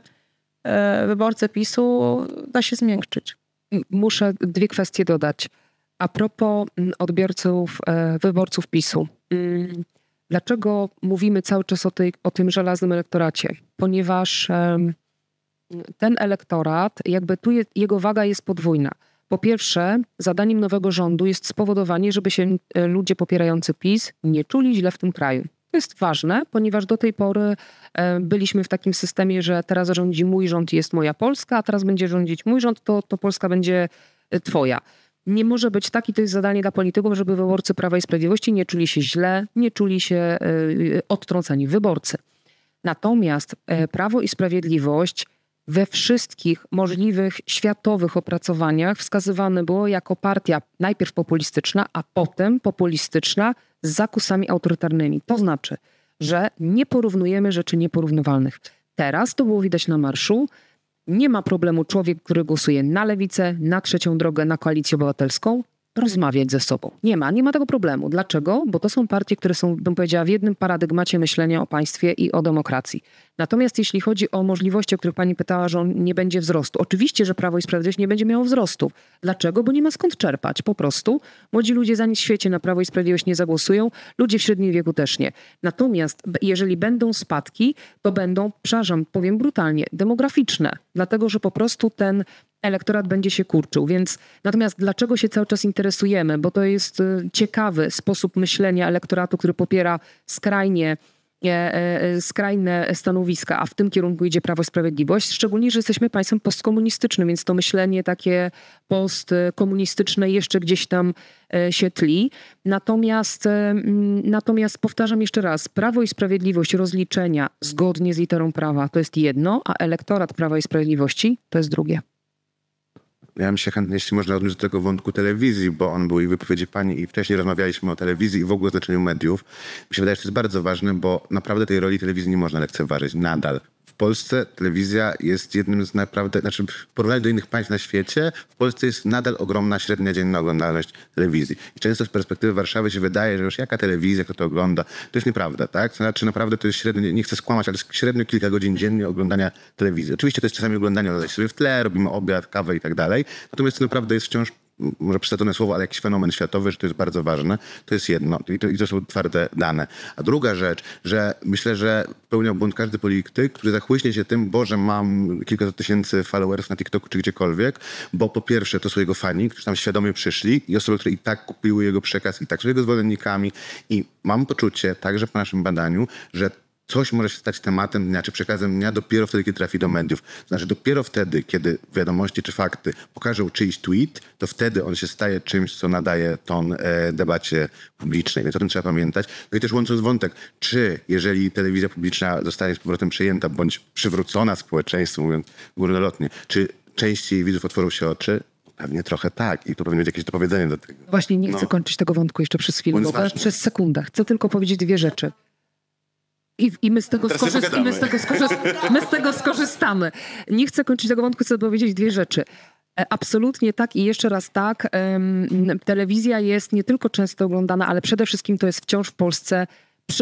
e, wyborcę PiSu da się zmiękczyć. Muszę dwie kwestie dodać. A propos odbiorców, e, wyborców PiSu. Mm, dlaczego mówimy cały czas o, tej, o tym żelaznym elektoracie? Ponieważ ten elektorat, jakby tu je, jego waga jest podwójna. Po pierwsze, zadaniem nowego rządu jest spowodowanie, żeby się e, ludzie popierający PiS nie czuli źle w tym kraju. To jest ważne, ponieważ do tej pory e, byliśmy w takim systemie, że teraz rządzi mój rząd jest moja Polska, a teraz będzie rządzić mój rząd, to, to Polska będzie e, twoja. Nie może być tak, i to jest zadanie dla polityków, żeby wyborcy Prawa i Sprawiedliwości nie czuli się źle, nie czuli się odtrąceni wyborcy. Natomiast Prawo i Sprawiedliwość we wszystkich możliwych światowych opracowaniach wskazywane było jako partia najpierw populistyczna, a potem populistyczna z zakusami autorytarnymi. To znaczy, że nie porównujemy rzeczy nieporównywalnych. Teraz to było widać na marszu. Nie ma problemu człowiek, który głosuje na lewicę, na trzecią drogę, na koalicję obywatelską, rozmawiać ze sobą. Nie ma, nie ma tego problemu. Dlaczego? Bo to są partie, które są, bym powiedziała, w jednym paradygmacie myślenia o państwie i o demokracji. Natomiast jeśli chodzi o możliwości, o których pani pytała, że on nie będzie wzrostu. Oczywiście, że Prawo i Sprawiedliwość nie będzie miało wzrostu. Dlaczego? Bo nie ma skąd czerpać. Po prostu młodzi ludzie za nic w świecie na Prawo i Sprawiedliwość nie zagłosują, ludzie w średnim wieku też nie. Natomiast jeżeli będą spadki, to będą, przepraszam, powiem brutalnie, demograficzne. Dlatego, że po prostu ten elektorat będzie się kurczył. Więc natomiast dlaczego się cały czas interesujemy? Bo to jest y, ciekawy sposób myślenia elektoratu, który popiera skrajnie e, e, skrajne stanowiska, a w tym kierunku idzie Prawo i Sprawiedliwość, szczególnie, że jesteśmy państwem postkomunistycznym, więc to myślenie takie postkomunistyczne jeszcze gdzieś tam e, się tli. Natomiast, natomiast powtarzam jeszcze raz, Prawo i Sprawiedliwość rozliczenia zgodnie z literą prawa to jest jedno, a elektorat Prawa i Sprawiedliwości to jest drugie. Ja bym się chętnie, jeśli można odnieść do tego wątku telewizji, bo on był i wypowiedzi pani i wcześniej rozmawialiśmy o telewizji i w ogóle o znaczeniu mediów. Mi się wydaje, że to jest bardzo ważne, bo naprawdę tej roli telewizji nie można lekceważyć nadal. Polsce telewizja jest jednym z naprawdę, znaczy w porównaniu do innych państw na świecie, w Polsce jest nadal ogromna średnia dzienna oglądalność telewizji. I często z perspektywy Warszawy się wydaje, że już jaka telewizja, kto to ogląda, to jest nieprawda, tak? To znaczy naprawdę to jest średnio, nie chcę skłamać, ale średnio kilka godzin dziennie oglądania telewizji. Oczywiście to jest czasami oglądanie, ale sobie w tle, robimy obiad, kawę i tak dalej. Natomiast to naprawdę jest wciąż może przesadzone słowo, ale jakiś fenomen światowy, że to jest bardzo ważne. To jest jedno i to, i to są twarde dane. A druga rzecz, że myślę, że pełniał błąd każdy polityk, który zachłyśnie się tym, bo że mam kilka tysięcy followersów na TikToku czy gdziekolwiek, bo po pierwsze to są jego fani, którzy tam świadomie przyszli i osoby, które i tak kupiły jego przekaz i tak są jego zwolennikami i mam poczucie, także po naszym badaniu, że coś może się stać tematem dnia czy przekazem dnia dopiero wtedy, kiedy trafi do mediów. Znaczy dopiero wtedy, kiedy wiadomości czy fakty pokażą czyjś tweet, to wtedy on się staje czymś, co nadaje ton e, debacie publicznej. Więc o tym trzeba pamiętać. No i też łącząc wątek, czy jeżeli telewizja publiczna zostanie z powrotem przejęta bądź przywrócona społeczeństwu, mówiąc górnolotnie, czy częściej widzów otworzą się oczy? Pewnie trochę tak i tu powinno być jakieś dopowiedzenie do tego. Właśnie nie chcę no. kończyć tego wątku jeszcze przez chwilę, bo przez sekundę. Chcę tylko powiedzieć dwie rzeczy. I, I, my, z tego skorzystamy. my, z tego my z tego skorzystamy. Nie chcę kończyć tego wątku, chcę powiedzieć dwie rzeczy. E, absolutnie tak i jeszcze raz tak. Telewizja jest nie tylko często oglądana, ale przede wszystkim to jest wciąż w Polsce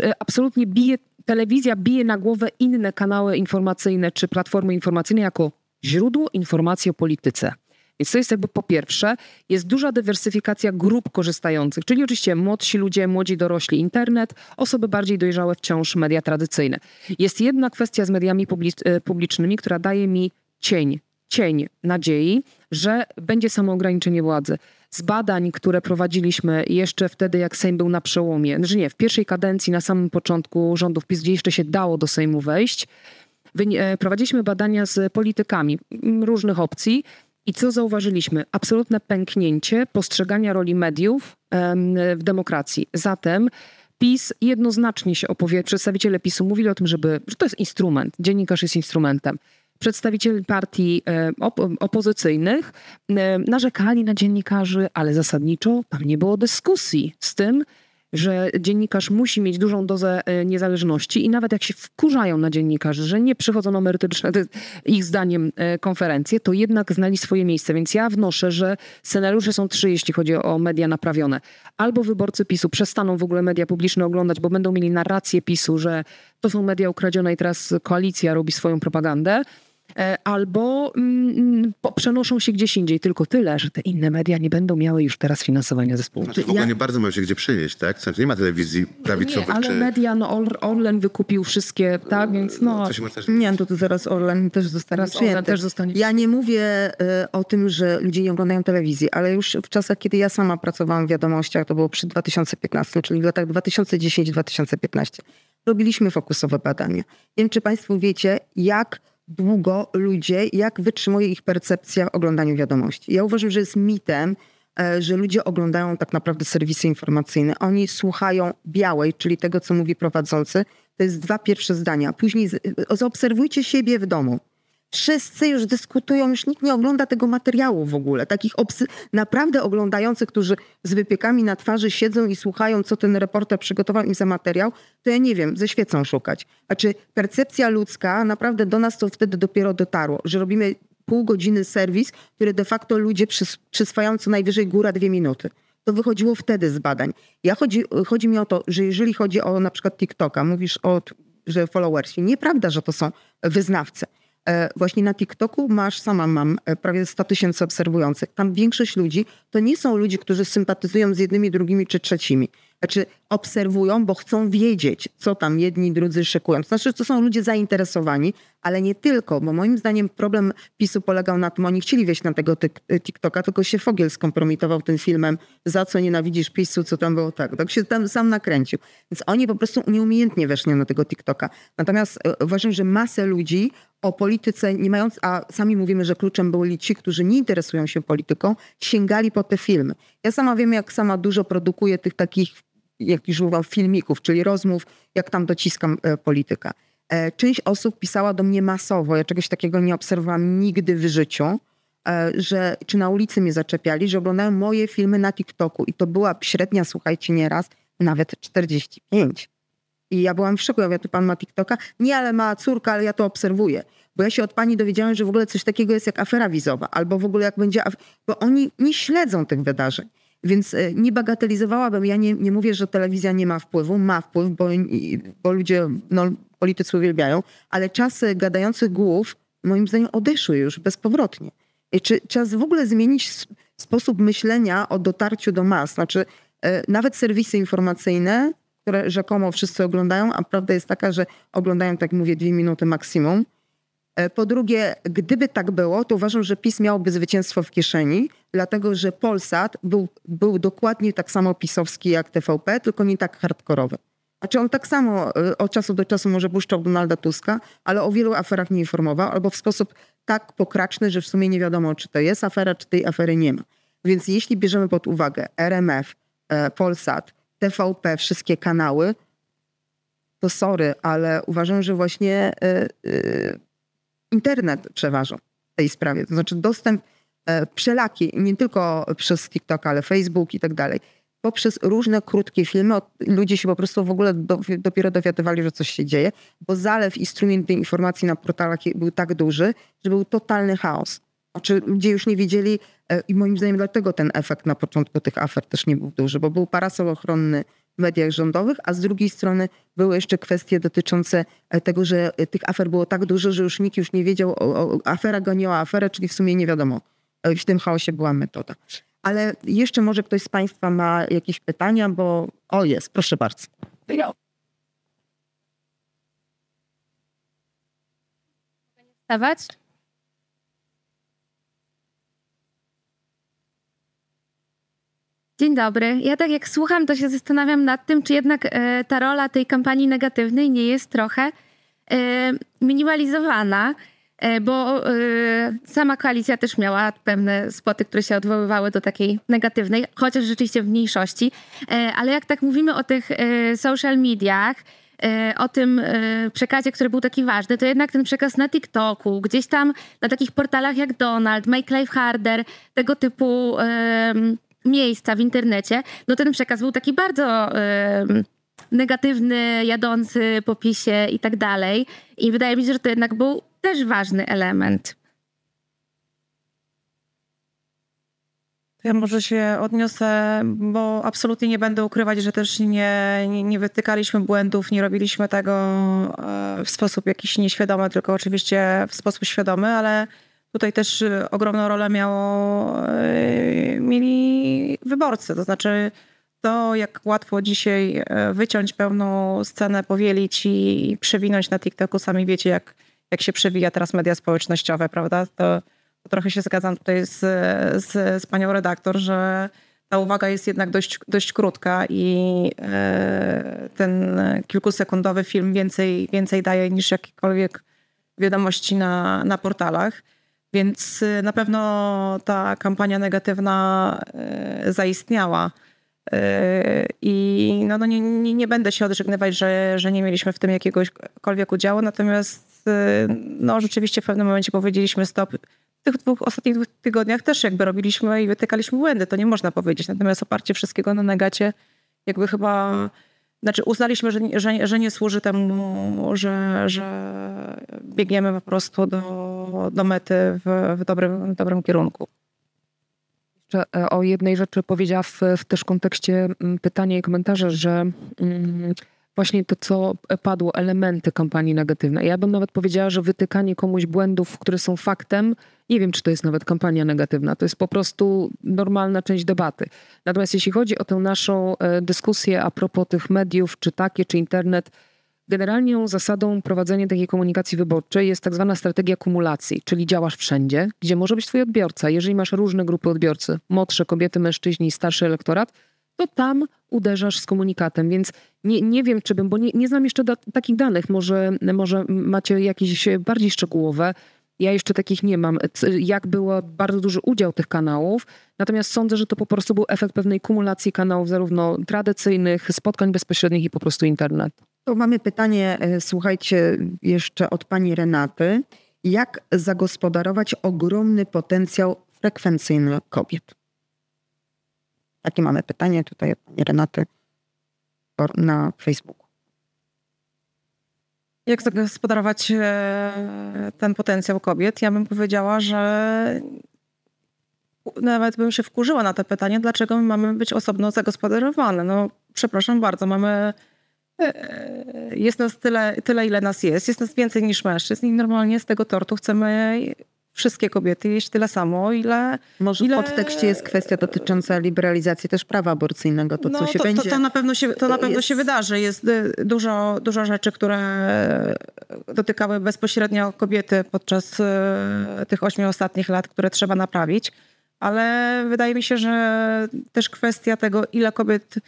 e, absolutnie bije, telewizja bije na głowę inne kanały informacyjne czy platformy informacyjne jako źródło informacji o polityce. Więc to jest jakby po pierwsze, jest duża dywersyfikacja grup korzystających, czyli oczywiście młodsi ludzie, młodzi dorośli, internet, osoby bardziej dojrzałe wciąż media tradycyjne. Jest jedna kwestia z mediami e, publicznymi, która daje mi cień, cień nadziei, że będzie samoograniczenie władzy. Z badań, które prowadziliśmy jeszcze wtedy, jak Sejm był na przełomie, że nie, w pierwszej kadencji, na samym początku rządów PiS, gdzie jeszcze się dało do Sejmu wejść, e, prowadziliśmy badania z politykami różnych opcji i co zauważyliśmy? Absolutne pęknięcie postrzegania roli mediów w demokracji. Zatem PiS jednoznacznie się opowie, przedstawiciele PiSu mówili o tym, żeby, że to jest instrument, dziennikarz jest instrumentem. Przedstawiciele partii op opozycyjnych narzekali na dziennikarzy, ale zasadniczo tam nie było dyskusji z tym, że dziennikarz musi mieć dużą dozę e, niezależności i nawet jak się wkurzają na dziennikarzy, że nie przychodzą na merytoryczne, ich zdaniem, e, konferencje, to jednak znali swoje miejsce. Więc ja wnoszę, że scenariusze są trzy, jeśli chodzi o media naprawione. Albo wyborcy PiSu przestaną w ogóle media publiczne oglądać, bo będą mieli narrację PiSu, że to są media ukradzione i teraz koalicja robi swoją propagandę, albo mm, przenoszą się gdzieś indziej. Tylko tyle, że te inne media nie będą miały już teraz finansowania zespołu. Znaczy, w ogóle ja... nie bardzo mają się gdzie przenieść, tak? Znaczy, nie ma telewizji prawicowych. Nie, ale czy... media, no Orlen wykupił wszystkie, tak? Więc no... Nie, to, to zaraz Orlen też zostanie teraz przyjęty. Orlen też zostanie Ja nie mówię y, o tym, że ludzie nie oglądają telewizji, ale już w czasach, kiedy ja sama pracowałam w wiadomościach, to było przy 2015, czyli w latach 2010-2015, robiliśmy fokusowe badania. Nie wiem, czy państwo wiecie, jak długo ludzie, jak wytrzymuje ich percepcja w oglądaniu wiadomości. Ja uważam, że jest mitem, e, że ludzie oglądają tak naprawdę serwisy informacyjne. Oni słuchają białej, czyli tego, co mówi prowadzący. To jest dwa pierwsze zdania. Później zaobserwujcie siebie w domu. Wszyscy już dyskutują, już nikt nie ogląda tego materiału w ogóle. Takich naprawdę oglądających, którzy z wypiekami na twarzy siedzą i słuchają, co ten reporter przygotował im za materiał, to ja nie wiem, ze świecą szukać. Znaczy percepcja ludzka, naprawdę do nas to wtedy dopiero dotarło, że robimy pół godziny serwis, który de facto ludzie przys przyswajają co najwyżej góra dwie minuty. to wychodziło wtedy z badań. Ja chodzi, chodzi mi o to, że jeżeli chodzi o na przykład TikToka, mówisz o, że followersi, nieprawda, że to są wyznawcy. E, właśnie na TikToku masz, sama mam e, prawie 100 tysięcy obserwujących. Tam większość ludzi to nie są ludzie, którzy sympatyzują z jednymi, drugimi czy trzecimi. Znaczy obserwują, bo chcą wiedzieć, co tam jedni, drudzy szykują. To znaczy, to są ludzie zainteresowani, ale nie tylko, bo moim zdaniem problem PiSu polegał na tym, oni chcieli wejść na tego TikToka, tylko się Fogiel skompromitował tym filmem, za co nienawidzisz PiSu, co tam było tak. Tak się tam sam nakręcił. Więc oni po prostu nieumiejętnie weszli na tego TikToka. Natomiast e, uważam, że masę ludzi o polityce nie mając, a sami mówimy, że kluczem byli ci, którzy nie interesują się polityką, sięgali po te filmy. Ja sama wiem, jak sama dużo produkuję tych takich, jak już filmików, czyli rozmów, jak tam dociskam e, polityka. E, część osób pisała do mnie masowo, ja czegoś takiego nie obserwowałam nigdy w życiu, e, że czy na ulicy mnie zaczepiali, że oglądają moje filmy na TikToku i to była średnia, słuchajcie, nieraz nawet 45. I ja byłam w szoku. Ja mówię, tu pan ma TikToka? Nie, ale ma córka, ale ja to obserwuję. Bo ja się od pani dowiedziałem, że w ogóle coś takiego jest jak afera wizowa, albo w ogóle jak będzie. Bo oni nie śledzą tych wydarzeń. Więc e, nie bagatelizowałabym. Ja nie, nie mówię, że telewizja nie ma wpływu. Ma wpływ, bo, bo ludzie, no, politycy uwielbiają, ale czasy gadających głów, moim zdaniem, odeszły już bezpowrotnie. I czy czas w ogóle zmienić sposób myślenia o dotarciu do mas? Znaczy, e, nawet serwisy informacyjne które rzekomo wszyscy oglądają, a prawda jest taka, że oglądają, tak mówię, dwie minuty maksimum. E, po drugie, gdyby tak było, to uważam, że PiS miałby zwycięstwo w kieszeni, dlatego że Polsat był, był dokładnie tak samo pisowski jak TVP, tylko nie tak hardkorowy. Znaczy on tak samo e, od czasu do czasu może puszczał Donalda Tuska, ale o wielu aferach nie informował, albo w sposób tak pokraczny, że w sumie nie wiadomo, czy to jest afera, czy tej afery nie ma. Więc jeśli bierzemy pod uwagę RMF, e, Polsat, TVP, wszystkie kanały, to sorry, ale uważam, że właśnie internet przeważa w tej sprawie. To znaczy dostęp y, wszelaki, nie tylko przez TikTok, ale Facebook i tak dalej. Poprzez różne krótkie filmy ludzie się po prostu w ogóle do, dopiero dowiadywali, że coś się dzieje, bo zalew i strumień tej informacji na portalach był tak duży, że był totalny chaos. Znaczy ludzie już nie wiedzieli e, i moim zdaniem dlatego ten efekt na początku tych afer też nie był duży, bo był parasol ochronny mediach rządowych, a z drugiej strony były jeszcze kwestie dotyczące e, tego, że e, tych afer było tak dużo, że już nikt już nie wiedział, o, o, afera goniła aferę, czyli w sumie nie wiadomo. W tym chaosie była metoda. Ale jeszcze może ktoś z Państwa ma jakieś pytania, bo o jest, proszę bardzo. Wstawać? Dzień dobry. Ja tak jak słucham, to się zastanawiam nad tym, czy jednak e, ta rola tej kampanii negatywnej nie jest trochę e, minimalizowana, e, bo sama koalicja też miała pewne spoty, które się odwoływały do takiej negatywnej, chociaż rzeczywiście w mniejszości. Ale jak tak mówimy o tych social mediach, o tym przekazie, który był taki ważny, to jednak ten przekaz na TikToku, gdzieś tam na takich portalach jak Donald, Make Life Harder, tego typu miejsca w internecie, no ten przekaz był taki bardzo negatywny, jadący po PiSie i tak dalej. I wydaje mi się, że to jednak był też ważny element. Ja może się odniosę, bo absolutnie nie będę ukrywać, że też nie, nie, nie, wytykaliśmy błędów, nie robiliśmy tego e, w sposób jakiś nieświadomy, tylko oczywiście w sposób świadomy, ale Tutaj też y, ogromną rolę miało, y, mieli wyborcy, to znaczy to, jak łatwo dzisiaj y, wyciąć pełną scenę, powielić i przewinąć na TikToku. Sami wiecie, jak, jak się przewija teraz media społecznościowe, prawda? To, to trochę się zgadzam tutaj z, z, z panią redaktor, że ta uwaga jest jednak dość, dość krótka i ten kilkusekundowy film więcej, więcej daje niż jakiekolwiek wiadomości na, na portalach. Więc y, na pewno ta kampania negatywna y, zaistniała. Y, I no, no nie, nie, nie, będę się odżegnywać, że, że nie mieliśmy w tym jakiegośkolwiek udziału, natomiast no, rzeczywiście w pewnym momencie powiedzieliśmy stop. W tych dwóch ostatnich dwóch tygodniach też jakby robiliśmy i wytykaliśmy błędy, to nie można powiedzieć. Natomiast oparcie wszystkiego na negacie jakby chyba znaczy uznaliśmy, że, że, że nie służy temu, że, że biegniemy po prostu do, do mety w, w, dobrym, w dobrym kierunku. Jeszcze e, o jednej rzeczy powiedziała w, w też kontekście mm, pytania i komentarza, że mm, właśnie to, co padło, elementy kampanii negatywnej. Ja bym nawet powiedziała, że wytykanie komuś błędów, które są faktem, nie wiem, czy to jest nawet kampania negatywna. To jest po prostu normalna część debaty. Natomiast jeśli chodzi o tę naszą e, dyskusję a propos tych mediów, czy takie, czy internet, Generalnie zasadą prowadzenia takiej komunikacji wyborczej jest tak zwana strategia kumulacji, czyli działasz wszędzie, gdzie może być twój odbiorca. Jeżeli masz różne grupy odbiorcy, młodsze kobiety, mężczyźni, starszy elektorat, to tam uderzasz z komunikatem. Więc nie, nie wiem, czy bym, bo nie, nie znam jeszcze da, takich danych. Może, może macie jakieś bardziej szczegółowe. Ja jeszcze takich nie mam. Jak był bardzo duży udział tych kanałów, natomiast sądzę, że to po prostu był efekt pewnej kumulacji kanałów, zarówno tradycyjnych, spotkań bezpośrednich i po prostu internetu. To mamy pytanie, e, słuchajcie, jeszcze od pani Renaty. Jak zagospodarować ogromny potencjał frekwencyjny kobiet? Takie mamy pytanie tutaj od pani Renaty na Facebooku. Jak zagospodarować e, ten potencjał kobiet? Ja bym powiedziała, że nawet bym się wkurzyła na to pytanie, dlaczego my mamy być osobno zagospodarowane. No, przepraszam bardzo, mamy E, jest nas tyle, tyle, ile nas jest. Jest nas więcej niż mężczyzn i normalnie z tego tortu chcemy wszystkie kobiety jeść tyle samo, ile... Może ile... w podtekście jest kwestia dotycząca liberalizacji też prawa aborcyjnego, to no, co się to, będzie... To, to na pewno się, to na pewno jest... się wydarzy. Jest y, dużo, dużo rzeczy, które dotykały bezpośrednio kobiety podczas y, tych ośmiu ostatnich lat, które trzeba naprawić, ale wydaje mi się, że też kwestia tego, ile kobiet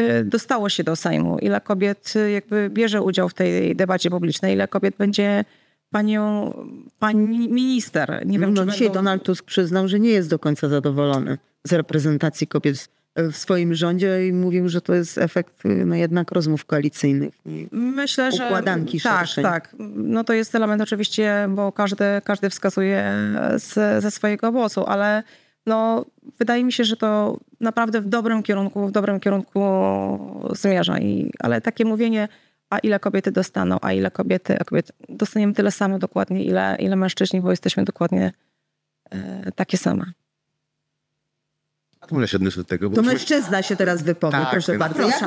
Y, dostało się do Sejmu, ile kobiet y, jakby bierze udział w tej debacie publicznej, ile kobiet będzie panią, pani minister. Nie wiem, no, czy dzisiaj będą... Donald Tusk przyznał, że nie jest do końca zadowolony z reprezentacji kobiet w swoim rządzie i mówił, że to jest efekt no jednak rozmów koalicyjnych. Myślę, że układanki tak, szerszej. tak. No to jest element oczywiście, bo każdy, każdy wskazuje z, ze swojego głosu, ale no, wydaje mi się, że to naprawdę w dobrym kierunku, w dobrym kierunku zmierza. I, ale takie mówienie, a ile kobiety dostaną, a ile kobiety, a kobiety dostaniemy tyle samo dokładnie, ile, ile mężczyźni, bo jesteśmy dokładnie e, takie same. Może się odniosę do tego. to mężczyzna się teraz wypowie, tak, proszę bardzo. Proszę,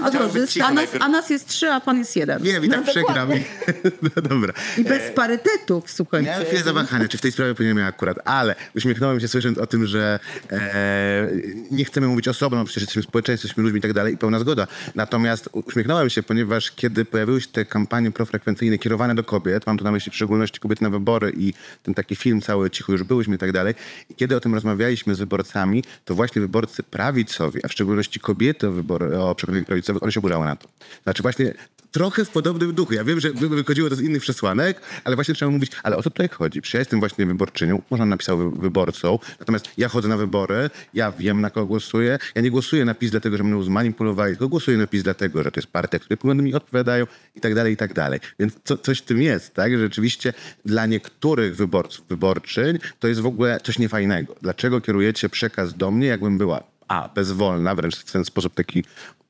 a, a, nas, a, nas, jest trzy, a pan jest jeden. Nie, i tak no, przegram. no dobra. I bez e, parytetów, słuchajcie. Miałem chwilę zawahania, czy w tej sprawie powinienem akurat, ale uśmiechnąłem się słysząc o tym, że e, nie chcemy mówić osobno, przecież jesteśmy społeczeństwem, jesteśmy ludźmi i tak dalej i pełna zgoda. Natomiast uśmiechnąłem się, ponieważ kiedy pojawiły się te kampanie profrekwencyjne kierowane do kobiet, mam tu na myśli w szczególności kobiety na wybory i ten taki film cały Cicho już byłyśmy i tak dalej, i kiedy o tym rozmawialiśmy z wyborcami, to właśnie wyborcy wyborcy prawicowi, a w szczególności kobiety o, wybory, o przekonaniach prawicowych, one się oburzały na to. Znaczy właśnie trochę w podobnym duchu. Ja wiem, że wychodziło to z innych przesłanek, ale właśnie trzeba mówić, ale o co tutaj chodzi? Przecież ja jestem właśnie wyborczynią, można napisał wyborcą, natomiast ja chodzę na wybory, ja wiem na kogo głosuję, ja nie głosuję na PiS dlatego, że mnie zmanipulowali, tylko głosuję na PiS dlatego, że to jest partia, które poglądy mi odpowiadają i tak dalej, i tak dalej. Więc co, coś w tym jest, tak? Że rzeczywiście dla niektórych wyborców, wyborczyń to jest w ogóle coś niefajnego. Dlaczego kierujecie przekaz do mnie, jakbym była a, bezwolna, wręcz w ten sposób taki,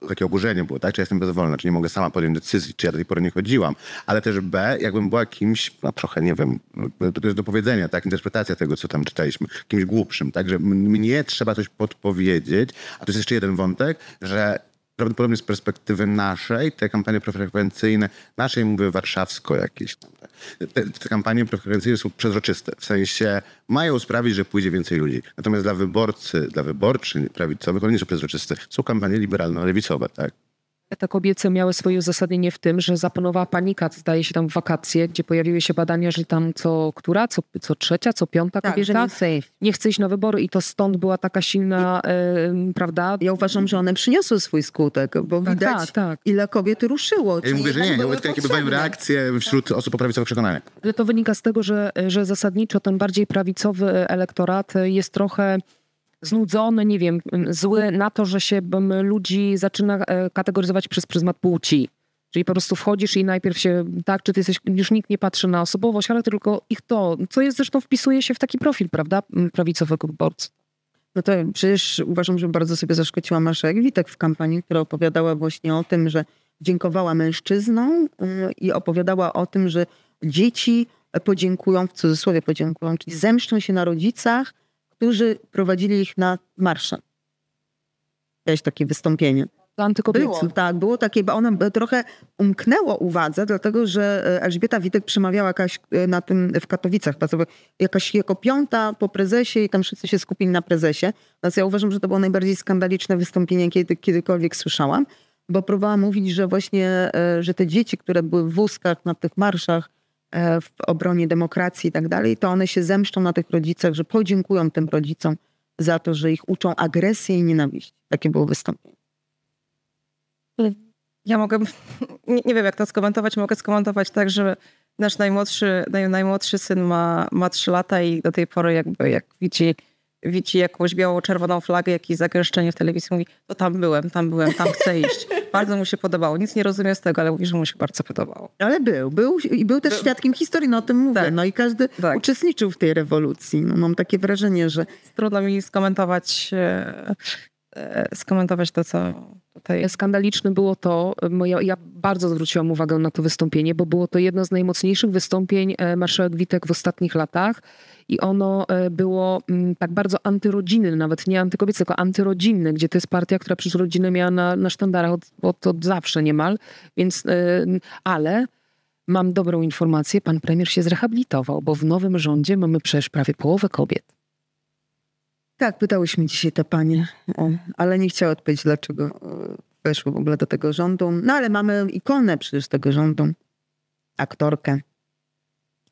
takie oburzenie było, tak? Czy ja jestem bezwolna, czy nie mogę sama podjąć decyzji, czy ja do tej pory nie chodziłam. Ale też B, jakbym była kimś, no trochę, nie wiem, to jest do powiedzenia, tak? Interpretacja tego, co tam czytaliśmy, kimś głupszym, tak? Że mnie trzeba coś podpowiedzieć. A to jest jeszcze jeden wątek, że prawdopodobnie z perspektywy naszej, te kampanie profrekwencyjne, naszej mówię warszawsko jakieś, te, te kampanie profrekwencyjne są przezroczyste. W sensie mają sprawić, że pójdzie więcej ludzi. Natomiast dla wyborcy, dla wyborczy prawicowych, one nie są przezroczyste. Są kampanie liberalno-lewicowe, tak? Te kobiece miały swoje uzasadnienie w tym, że zapanowała panika, zdaje się tam w wakacje, gdzie pojawiły się badania, że tam co która, co, co trzecia, co piąta tak, kobieta nie, chce nie chce iść na wybory i to stąd była taka silna, I, prawda? Ja uważam, że one przyniosły swój skutek, bo tak, widać tak, tak. ile kobiet ruszyło. Ja mówię, że nie, mówię, jakie bywają reakcje wśród osób o prawicowych przekonaniach. To wynika z tego, że, że zasadniczo ten bardziej prawicowy elektorat jest trochę znudzony, nie wiem, zły na to, że się ludzi zaczyna e, kategoryzować przez pryzmat płci. Czyli po prostu wchodzisz i najpierw się, tak, czy ty jesteś, już nikt nie patrzy na osobowość, charakter, tylko ich to, co jest zresztą wpisuje się w taki profil, prawda, prawicowego wyborcy. No to przecież uważam, że bardzo sobie zaszkodziła Marszałek Witek w kampanii, która opowiadała właśnie o tym, że dziękowała mężczyznom y, i opowiadała o tym, że dzieci podziękują, w cudzysłowie podziękują, czyli zemszczą się na rodzicach, którzy prowadzili ich na marsze. Miałeś takie wystąpienie. Było, tak, było takie, bo ono trochę umknęło uwadze, dlatego że e, Elżbieta Witek przemawiała jakaś e, na tym w Katowicach, jakaś jako piąta po prezesie i tam wszyscy się skupili na prezesie. Więc ja uważam, że to było najbardziej skandaliczne wystąpienie, kiedy, kiedykolwiek słyszałam, bo próbowała mówić, że właśnie, e, że te dzieci, które były w wózkach na tych marszach w obronie demokracji i tak dalej, to one się zemszczą na tych rodzicach, że podziękują tym rodzicom za to, że ich uczą agresji i nienawiści. Takie było wystąpienie. Ja mogę, nie, nie, wiem jak to skomentować, mogę skomentować tak, że nasz najmłodszy, naj, najmłodszy syn ma, ma 3 lata i do tej pory jakby jak widzi, widzi jakąś biało-czerwoną flagę, jakieś zagęszczenie w telewizji, mówi, to tam byłem, tam byłem, tam chcę iść. Bardzo mu się podobało. Nic nie rozumie z tego, ale mówi, że mu się bardzo podobało. Ale był, był i był też był. świadkiem historii, no o tym mówię. Tak. No i każdy tak. uczestniczył w tej rewolucji. No, mam takie wrażenie, że... Trudno mi skomentować, e, skomentować to, co Tutaj skandaliczne było to, ja, ja, bardzo zwróciłam uwagę na to wystąpienie, bo było to jedno z najmocniejszych wystąpień e, marszałek Witek w ostatnich latach i ono e, było mm, tak bardzo antyrodzinne, nawet nie antykobiece, tylko antyrodzinne, gdzie to jest partia, która przecież rodzinę miała na, na sztandarach od, od, od zawsze niemal, więc, e, ale mam dobrą informację, pan premier się zrehabilitował, bo w nowym rządzie mamy przecież prawie połowę kobiet. Tak, pytałyśmy dzisiaj te panie, ale nie chciała odpowiedzieć, dlaczego e, weszły w ogóle do tego rządu. No ale mamy ikonę przecież tego rządu, aktorkę.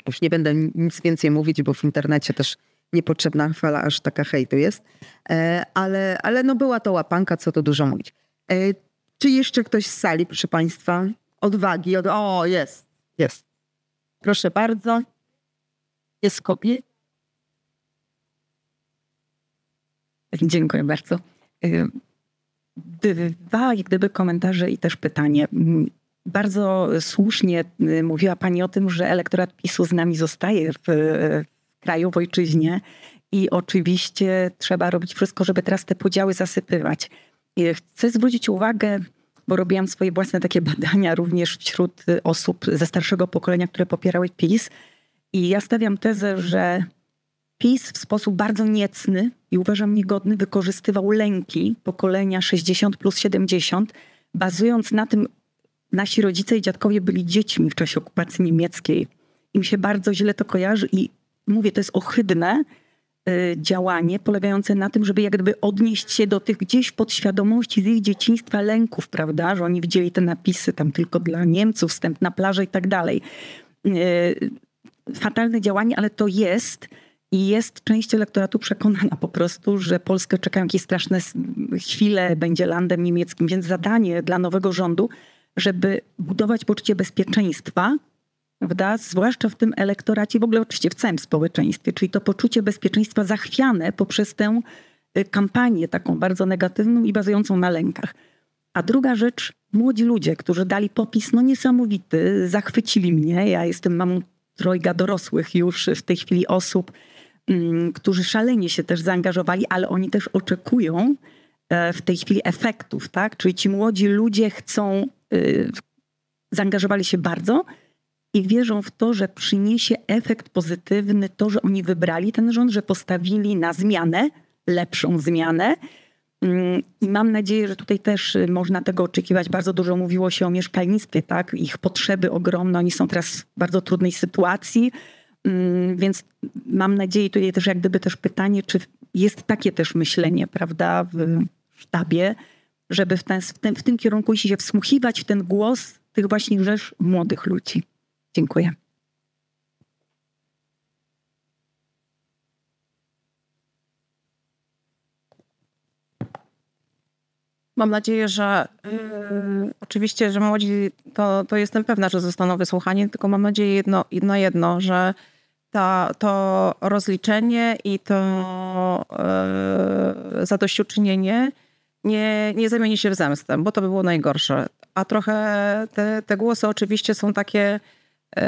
Już nie będę nic więcej mówić, bo w internecie też niepotrzebna chwala, aż taka hejtu jest. E, ale, ale no była to łapanka, co to dużo mówić. E, czy jeszcze ktoś z sali, proszę państwa, odwagi? Od... O, jest, jest. Proszę bardzo. Jest kobiet. Dziękuję bardzo. Y, dwa jak gdyby komentarze i też pytanie. Mm, bardzo słusznie y, mówiła Pani o tym, że elektorat PiSu z nami zostaje w, w kraju, w ojczyźnie i oczywiście trzeba robić wszystko, żeby teraz te podziały zasypywać. Chcę zwrócić uwagę, bo robiłam swoje własne takie badania również wśród osób ze starszego pokolenia, które popierały PiS i ja stawiam tezę, że PiS w sposób bardzo niecny i uważam niegodny wykorzystywał lęki pokolenia 60 plus 70, bazując na tym, nasi rodzice i dziadkowie byli dziećmi w czasie okupacji niemieckiej. Im się bardzo źle to kojarzy i mówię, to jest ohydne y, działanie polegające na tym, żeby jak gdyby odnieść się do tych gdzieś podświadomości z ich dzieciństwa lęków, prawda, że oni widzieli te napisy tam tylko dla Niemców, wstęp na plażę i tak dalej. Y, fatalne działanie, ale to jest i jest część elektoratu przekonana po prostu, że Polskę czekają jakieś straszne chwile, będzie landem niemieckim, więc zadanie dla nowego rządu, żeby budować poczucie bezpieczeństwa, prawda? zwłaszcza w tym elektoracie, w ogóle oczywiście w całym społeczeństwie, czyli to poczucie bezpieczeństwa zachwiane poprzez tę y, kampanię taką bardzo negatywną i bazującą na lękach. A druga rzecz, młodzi ludzie, którzy dali popis no niesamowity, zachwycili mnie. Ja jestem mamą trojga dorosłych już w tej chwili osób, którzy szalenie się też zaangażowali, ale oni też oczekują e, w tej chwili efektów, tak? Czyli ci młodzi ludzie chcą, y, zaangażowali się bardzo i wierzą w to, że przyniesie efekt pozytywny to, że oni wybrali ten rząd, że postawili na zmianę, lepszą zmianę. Mm, I mam nadzieję, że tutaj też y, można tego oczekiwać. Bardzo dużo mówiło się o mieszkalnictwie, tak? Ich potrzeby ogromne. Oni są teraz w bardzo trudnej sytuacji Mm, więc mam nadzieję, tutaj też jak gdyby też pytanie, czy jest takie też myślenie, prawda, w sztabie, żeby w, ten, w, w tym kierunku się wsłuchiwać w ten głos tych właśnie rzesz młodych ludzi. Dziękuję. Mam nadzieję, że yy, oczywiście, że młodzi, to, to jestem pewna, że zostaną wysłuchani, tylko mam nadzieję jedno, jedno, jedno że ta, to rozliczenie i to yy, zadośćuczynienie nie, nie zamieni się w zemstę, bo to by było najgorsze. A trochę te, te głosy oczywiście są takie yy,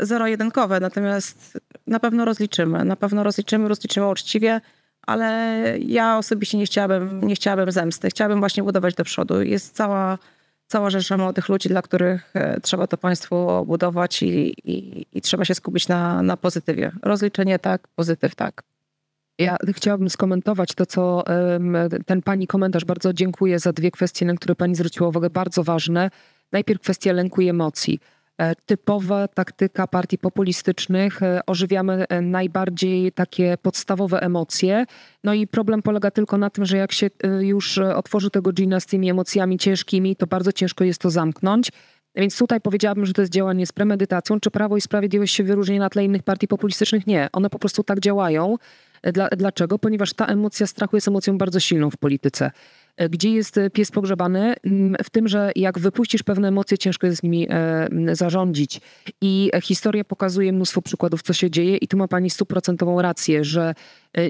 zero-jedynkowe, natomiast na pewno rozliczymy. Na pewno rozliczymy, rozliczymy uczciwie, ale ja osobiście nie chciałabym, nie chciałabym zemsty. Chciałabym właśnie budować do przodu. Jest cała cała rzesza młodych ludzi, dla których e, trzeba to państwo budować i, i, i trzeba się skupić na, na pozytywie. Rozliczenie tak, pozytyw tak. Ja chciałabym skomentować to, co ten pani komentarz. Bardzo dziękuję za dwie kwestie, na które pani zwróciła uwagę, bardzo ważne. Najpierw kwestia lęku i emocji. E, typowa taktyka partii populistycznych. E, ożywiamy e, najbardziej takie podstawowe emocje. No i problem polega tylko na tym, że jak się już otworzy tego gina z tymi emocjami ciężkimi, to bardzo ciężko jest to zamknąć. Więc tutaj powiedziałabym, że to jest działanie z premedytacją. Czy Prawo i Sprawiedliwość się wyróżni na tle innych partii populistycznych? Nie. One po prostu tak działają. Dla, dlaczego? Ponieważ ta emocja strachu jest emocją bardzo silną w polityce. E, gdzie jest e, pies pogrzebany? Mm, w tym, że jak wypuścisz pewne emocje, ciężko jest z nimi e, zarządzić. I historia pokazuje mnóstwo przykładów, co się dzieje, i tu ma pani stuprocentową rację, że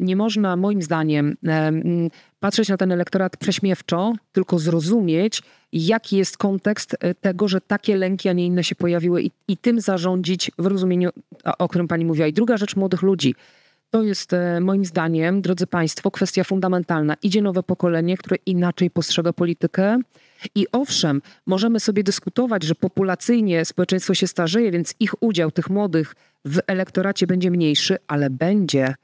nie można, moim zdaniem, mm, patrzeć na ten elektorat prześmiewczo, tylko zrozumieć, jaki jest kontekst tego, że takie lęki, a nie inne się pojawiły, i, i tym zarządzić w rozumieniu, o którym pani mówiła. I druga rzecz młodych ludzi. To jest e, moim zdaniem, drodzy Państwo, kwestia fundamentalna. Idzie nowe pokolenie, które inaczej postrzega politykę. I owszem, możemy sobie dyskutować, że populacyjnie społeczeństwo się starzeje, więc ich udział, tych młodych, w elektoracie będzie mniejszy, ale będzie.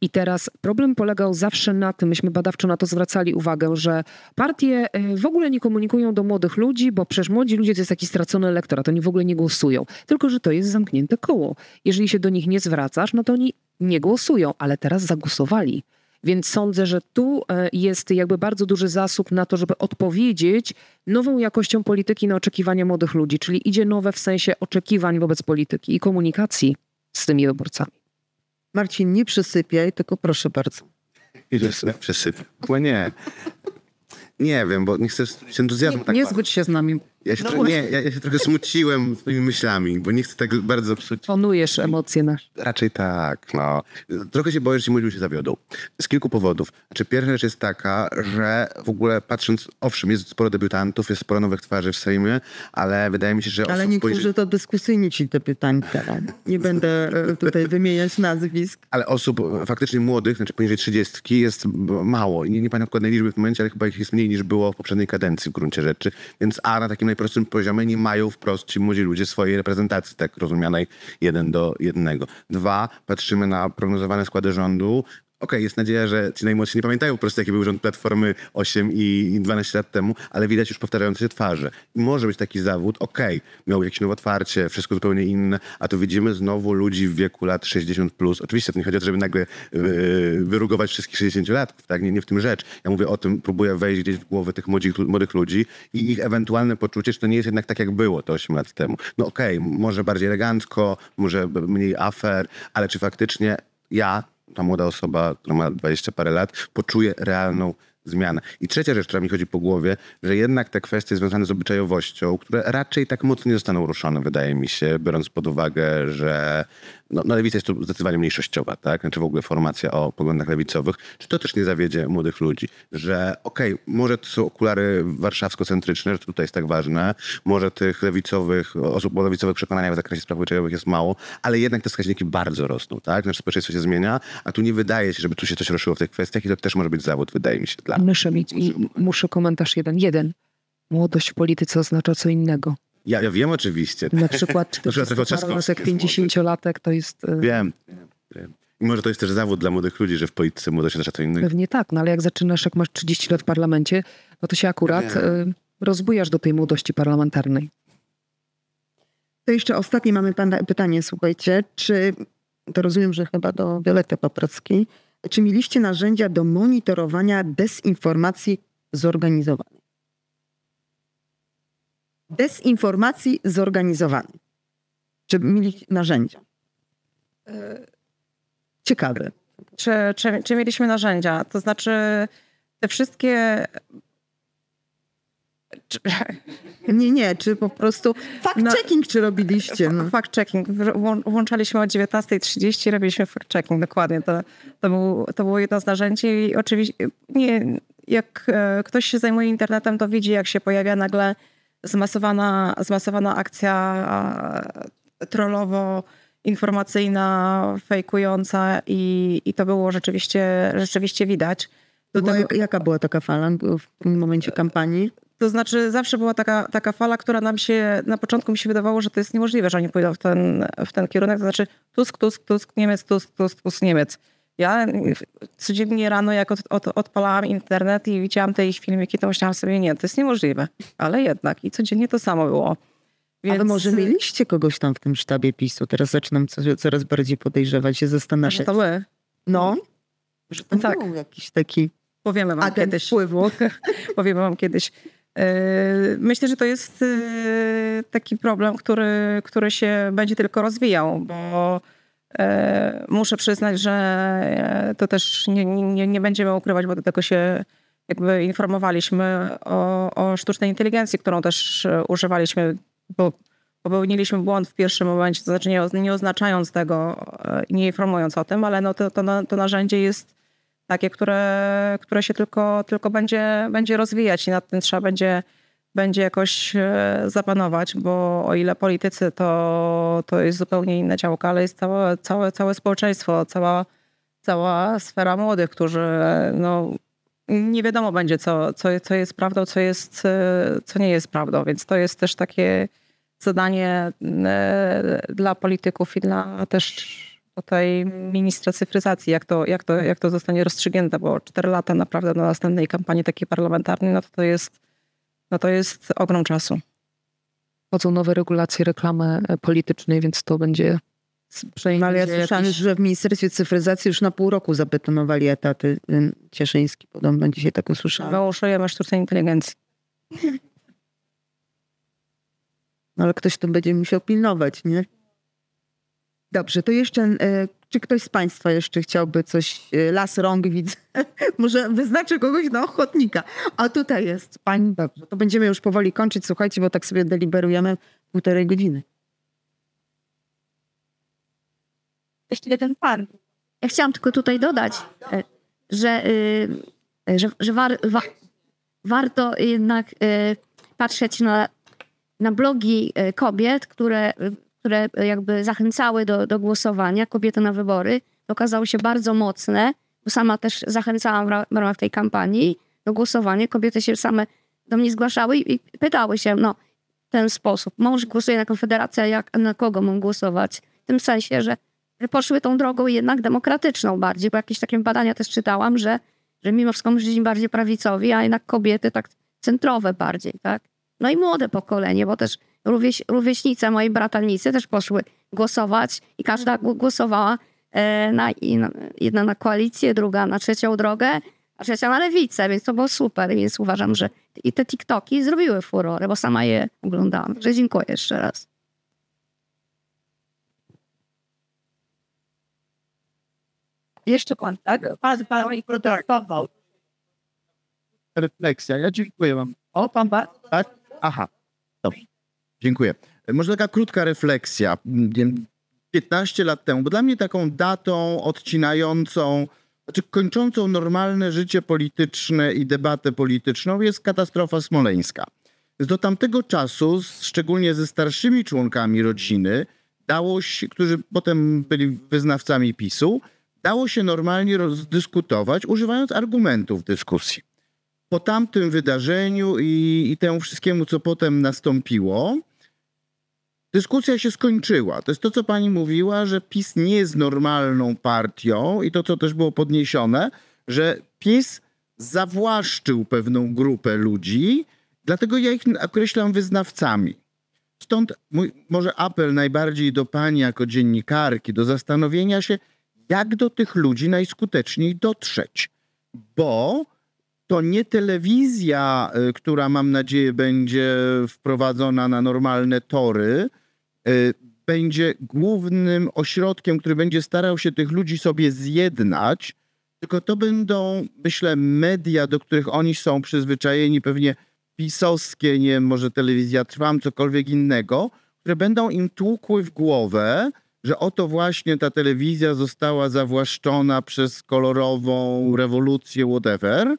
I teraz problem polegał zawsze na tym, myśmy badawczo na to zwracali uwagę, że partie e, w ogóle nie komunikują do młodych ludzi, bo przecież młodzi ludzie to jest taki stracony elektorat, oni w ogóle nie głosują. Tylko, że to jest zamknięte koło. Jeżeli się do nich nie zwracasz, no to oni nie głosują, ale teraz zagłosowali. Więc sądzę, że tu e, jest jakby bardzo duży zasób na to, żeby odpowiedzieć nową jakością polityki na oczekiwania młodych ludzi, czyli idzie nowe w sensie oczekiwań wobec polityki i komunikacji z tymi wyborcami. Marcin, nie przysypiaj, tylko proszę bardzo. Ile przysypał? Nie. Nie wiem, bo nie chcę się entuzjazmu nie, tak Nie zgódź się z nami. Ja się, no trochę, nie, ja, ja, się trochę smuciłem swoimi myślami, bo nie chcę tak bardzo psuć. Ponujesz emocje nasze. Raczej tak, no. Trochę się boję, że ci młodzi się zawiodą. Z kilku powodów. Znaczy, pierwsza rzecz jest taka, że w ogóle patrząc, owszem, jest sporo debiutantów, jest sporo nowych twarzy w Sejmie, ale wydaje mi się, że... Ale niektórzy pojrzy... to dyskusyjni ci debiutanci. Nie będę e, tutaj wymieniać nazwisk. Ale osób faktycznie młodych, znaczy poniżej trzydziestki jest mało. Nie, nie pamiętam dokładnej liczby w momencie, ale chyba ich jest mniej niż było w poprzedniej kadencji w gruncie rzeczy. Więc A na takim najprostszym poziomie nie mają wprost ci młodzi ludzie swojej reprezentacji, tak rozumianej jeden do jednego. Dwa, patrzymy na prognozowane składy rządu, okay, jest nadzieja, że ci najmłodsi nie pamiętają po prostu, jaki był rząd Platformy 8 i 12 lat temu, ale widać już powtarzające się twarze. I może być taki zawód, okej, okay, miał jakieś nowe otwarcie, wszystko zupełnie inne, a tu widzimy znowu ludzi w wieku lat 60+. Plus. Oczywiście to nie chodzi o to, żeby nagle yy, wyrugować wszystkich 60-latków, tak? Nie, nie w tym rzecz. Ja mówię o tym, próbuję wejść gdzieś w głowy tych młodych, młodych ludzi i ich ewentualne poczucie, że to nie jest jednak tak, jak było to 8 lat temu. No okej, okay, może bardziej elegancko, może mniej afer, ale czy faktycznie ja ta młoda osoba, która ma 20 parę lat, poczuje realną zmianę. I trzecia rzecz, która mi chodzi po głowie, że jednak te kwestie związane z obyczajowością, które raczej tak mocno nie zostaną ruszone, wydaje mi się, biorąc pod uwagę, że no, no lewica jest tu zdecydowanie mniejszościowa, tak? Znaczy w ogóle formacja o poglądach lewicowych. Czy to też nie zawiedzie młodych ludzi, że okej, okay, może to są okulary warszawsko-centryczne, że tutaj jest tak ważne, może tych lewicowych, osób o lewicowych przekonaniach w zakresie spraw obyczajowych jest mało, ale jednak te wskaźniki bardzo rosną, tak? Nasze społeczeństwo się zmienia, a tu nie wydaje się, żeby tu się coś ruszyło w tych kwestiach i to też może być zawód, wydaje mi się, dla Muszę mieć, i muszę komentarz jeden. Jeden. Młodość w polityce oznacza co innego. Ja, ja wiem oczywiście. Na przykład 50-latek to jest... E, wiem, wiem. I może to jest też zawód dla młodych ludzi, że w polityce młodość oznacza co innego. Pewnie tak, no ale jak zaczynasz, jak masz 30 lat w parlamencie, no to się akurat y, rozbujasz do tej młodości parlamentarnej. To jeszcze ostatnie mamy pytanie, słuchajcie. Czy, to rozumiem, że chyba do Violety Paprockiej, czy mieliście narzędzia do monitorowania dezinformacji zorganizowanej? Dezinformacji zorganizowanej. Czy mieli narzędzia? Ciekawe. Czy, czy, czy mieliśmy narzędzia? To znaczy, te wszystkie nie, nie, czy po prostu fact-checking no, czy robiliście? No. Fact-checking. Włączaliśmy o 19.30, robiliśmy fact-checking, dokładnie. To, to, był, to było jedno z narzędzi i oczywiście nie, jak e, ktoś się zajmuje internetem, to widzi, jak się pojawia nagle zmasowana, zmasowana akcja trollowo informacyjna, fejkująca i, i to było rzeczywiście, rzeczywiście widać. Tego... Jaka była taka fala w tym momencie kampanii? To znaczy zawsze była taka, taka fala, która nam się, na początku mi się wydawało, że to jest niemożliwe, że oni pójdą w ten, w ten kierunek. To znaczy Tusk, Tusk, Tusk, Niemiec, Tusk, Tusk, Tusk, Niemiec. Ja codziennie rano, jak od, od, odpalałam internet i widziałam te ich filmiki, to myślałam sobie, nie, to jest niemożliwe. Ale jednak i codziennie to samo było. Więc... Ale może mieliście kogoś tam w tym sztabie PiSu? Teraz zaczynam coraz bardziej podejrzewać, się zastanawiać. Że to my. No, że to tak. był jakiś taki Powiemy wam kiedyś. wpływu. Powiemy wam kiedyś. Myślę, że to jest taki problem, który, który się będzie tylko rozwijał, bo muszę przyznać, że to też nie, nie, nie będziemy ukrywać, bo do tego się jakby informowaliśmy o, o sztucznej inteligencji, którą też używaliśmy, bo popełniliśmy błąd w pierwszym momencie, to znaczy nie, nie oznaczając tego i nie informując o tym, ale no to, to, to narzędzie jest takie, które, które się tylko, tylko będzie, będzie rozwijać i nad tym trzeba będzie, będzie jakoś e, zapanować, bo o ile politycy to, to jest zupełnie inna działka, ale jest całe, całe, całe społeczeństwo, cała, cała sfera młodych, którzy no, nie wiadomo będzie, co, co, co jest prawdą, co, jest, e, co nie jest prawdą, więc to jest też takie zadanie e, dla polityków i dla też tutaj ministra cyfryzacji, jak to, jak, to, jak to zostanie rozstrzygnięte, bo 4 lata naprawdę do następnej kampanii takiej parlamentarnej, no to, to jest, no to jest ogrom czasu. Wchodzą nowe regulacje reklamy e, politycznej, więc to będzie no, ale ja słyszałam, jakiś... że w Ministerstwie Cyfryzacji już na pół roku zabetonowali etaty. Cieszyński podobno dzisiaj tak usłyszałam. Mało szujemy sztucznej inteligencji. No ale ktoś to będzie musiał pilnować, nie? Dobrze, to jeszcze, e, czy ktoś z Państwa jeszcze chciałby coś, e, las rąk widzę, może wyznaczę kogoś na ochotnika. A tutaj jest Pani, dobrze, to będziemy już powoli kończyć, słuchajcie, bo tak sobie deliberujemy półtorej godziny. Jeszcze jeden pan. Ja chciałam tylko tutaj dodać, e, że, że, że war, wa, warto jednak patrzeć na, na blogi kobiet, które które jakby zachęcały do, do głosowania, kobiety na wybory, okazały się bardzo mocne, bo sama też zachęcałam w ramach tej kampanii do głosowania. Kobiety się same do mnie zgłaszały i pytały się, no, w ten sposób. Mąż głosuje na Konfederację, jak, na kogo mam głosować? W tym sensie, że, że poszły tą drogą jednak demokratyczną bardziej, bo jakieś takie badania też czytałam, że, że mimo wszystko mężczyźni bardziej prawicowi, a jednak kobiety tak centrowe bardziej, tak? No i młode pokolenie, bo też rówieś, rówieśnice mojej bratalnicy też poszły głosować i każda głosowała e, na, jedna na koalicję, druga na trzecią drogę, a trzecia na lewicę, więc to było super. Więc uważam, że i te TikToki zrobiły furorę, bo sama je oglądałam. Także dziękuję jeszcze raz. Jeszcze pan, tak? Pan, pan i protestował. Refleksja. Ja dziękuję wam. O, pan bardzo. Tak? Aha. Dobrze. Dziękuję. Może taka krótka refleksja. 15 lat temu, bo dla mnie taką datą odcinającą, znaczy kończącą normalne życie polityczne i debatę polityczną jest katastrofa smoleńska. Do tamtego czasu, szczególnie ze starszymi członkami rodziny, dało się, którzy potem byli wyznawcami PiSu, dało się normalnie rozdyskutować, używając argumentów w dyskusji. Po tamtym wydarzeniu i, i temu wszystkiemu, co potem nastąpiło, Dyskusja się skończyła. To jest to, co pani mówiła, że PiS nie jest normalną partią i to, co też było podniesione, że PiS zawłaszczył pewną grupę ludzi, dlatego ja ich określam wyznawcami. Stąd mój może apel najbardziej do pani jako dziennikarki, do zastanowienia się, jak do tych ludzi najskuteczniej dotrzeć. Bo to nie telewizja, y, która mam nadzieję będzie wprowadzona na normalne tory, będzie głównym ośrodkiem, który będzie starał się tych ludzi sobie zjednać, tylko to będą, myślę, media, do których oni są przyzwyczajeni, pewnie pisowskie, nie wiem, może telewizja Trwam, cokolwiek innego, które będą im tłukły w głowę, że oto właśnie ta telewizja została zawłaszczona przez kolorową rewolucję, whatever,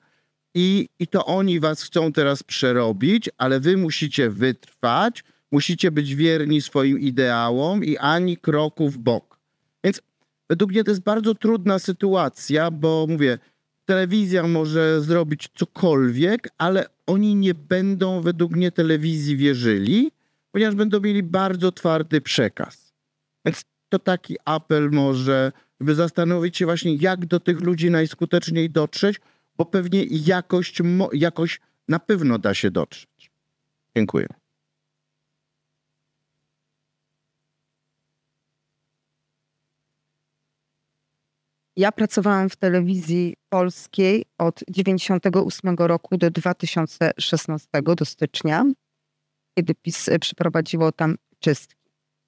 i, i to oni was chcą teraz przerobić, ale wy musicie wytrwać, Musicie być wierni swoim ideałom i ani kroku w bok. Więc według mnie to jest bardzo trudna sytuacja, bo mówię, telewizja może zrobić cokolwiek, ale oni nie będą według mnie telewizji wierzyli, ponieważ będą mieli bardzo twardy przekaz. Więc to taki apel może żeby zastanowić się właśnie, jak do tych ludzi najskuteczniej dotrzeć, bo pewnie jakość, mo- jakoś na pewno da się dotrzeć. Dziękuję. Ja pracowałam w telewizji polskiej od 98 roku do 2016, do stycznia, kiedy PiS e, przeprowadziło tam czystki.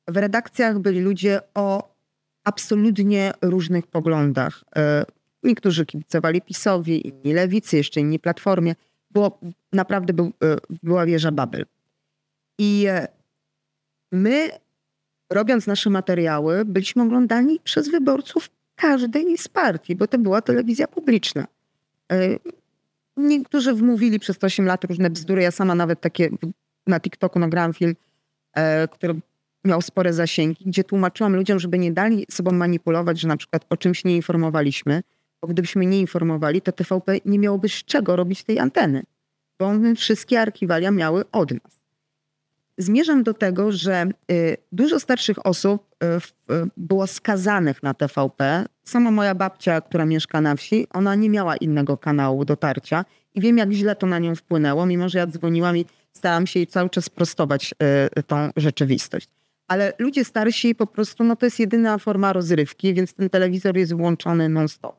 W redakcjach byli ludzie o absolutnie różnych poglądach. E, Niektórzy kibicowali PiSowi, inni lewicy, jeszcze inni Platformie. Było, naprawdę był, e, była wieża Babel. I my, robiąc nasze materiały, byliśmy oglądani przez wyborców każdej z partii, bo to była telewizja publiczna. E, Niektórzy wmówili przez te 8 lat różne bzdury. Ja sama nawet takie na TikToku nagrałam film, e, który miał spore zasięgi, gdzie tłumaczyłam ludziom, żeby nie dali sobą manipulować, że na przykład o czymś nie informowaliśmy, bo gdybyśmy nie informowali, to TVP nie miałoby z czego robić tej anteny, bo wszystkie archiwalia miały od nas. Zmierzam do tego, że y, dużo starszych osób y, y, było skazanych na TVP. Sama moja babcia, która mieszka na wsi, ona nie miała innego kanału dotarcia i wiem, jak źle to na nią wpłynęło, mimo że ja dzwoniłam i starałam się jej cały czas prostować tą rzeczywistość. Ale ludzie starsi po prostu, no to jest jedyna forma rozrywki, więc ten telewizor jest włączony non-stop.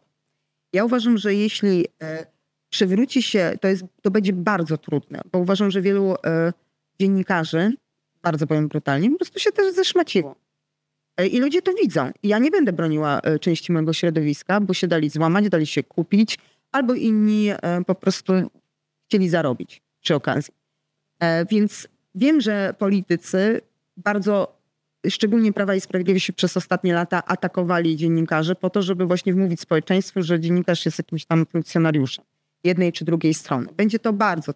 Ja uważam, że jeśli przywróci się, to, jest, to będzie bardzo trudne, bo uważam, że wielu dziennikarzy, bardzo powiem brutalnie, po prostu się też zeszmaciło. E, I ludzie to widzą. Ja nie będę broniła e, części mojego środowiska, bo się dali złamać, dali się kupić, albo inni e, po prostu chcieli zarobić przy okazji. Więc wiem, że politycy bardzo, szczególnie Prawa i Sprawiedliwości przez ostatnie lata atakowali dziennikarzy po to, żeby właśnie wmówić społeczeństwu, że dziennikarz jest jakimś tam funkcjonariuszem jednej czy drugiej strony. Będzie to bardzo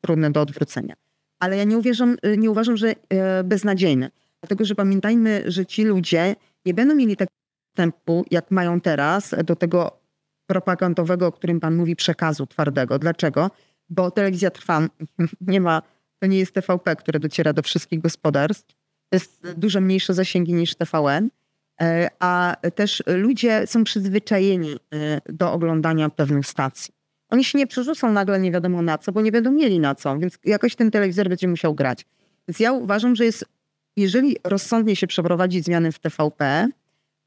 trudne do odwrócenia. Ale ja nie uwierzam, nie uważam, że e, beznadziejne. Dlatego, że pamiętajmy, że ci ludzie nie będą mieli takiego dostępu, jak mają teraz, do tego propagandowego, o którym pan mówi, przekazu twardego. Dlaczego? Bo telewizja trwa, nie ma, to nie jest TVP, które dociera do wszystkich gospodarstw. To jest dużo mniejsze zasięgi niż TVN. E, A też ludzie są przyzwyczajeni e, do oglądania pewnych stacji. Oni się nie przerzucą nagle nie wiadomo na co, bo nie będą mieli na co, więc jakoś ten telewizor będzie musiał grać. Więc ja uważam, że jest, jeżeli rozsądnie się przeprowadzi zmiany w TVP,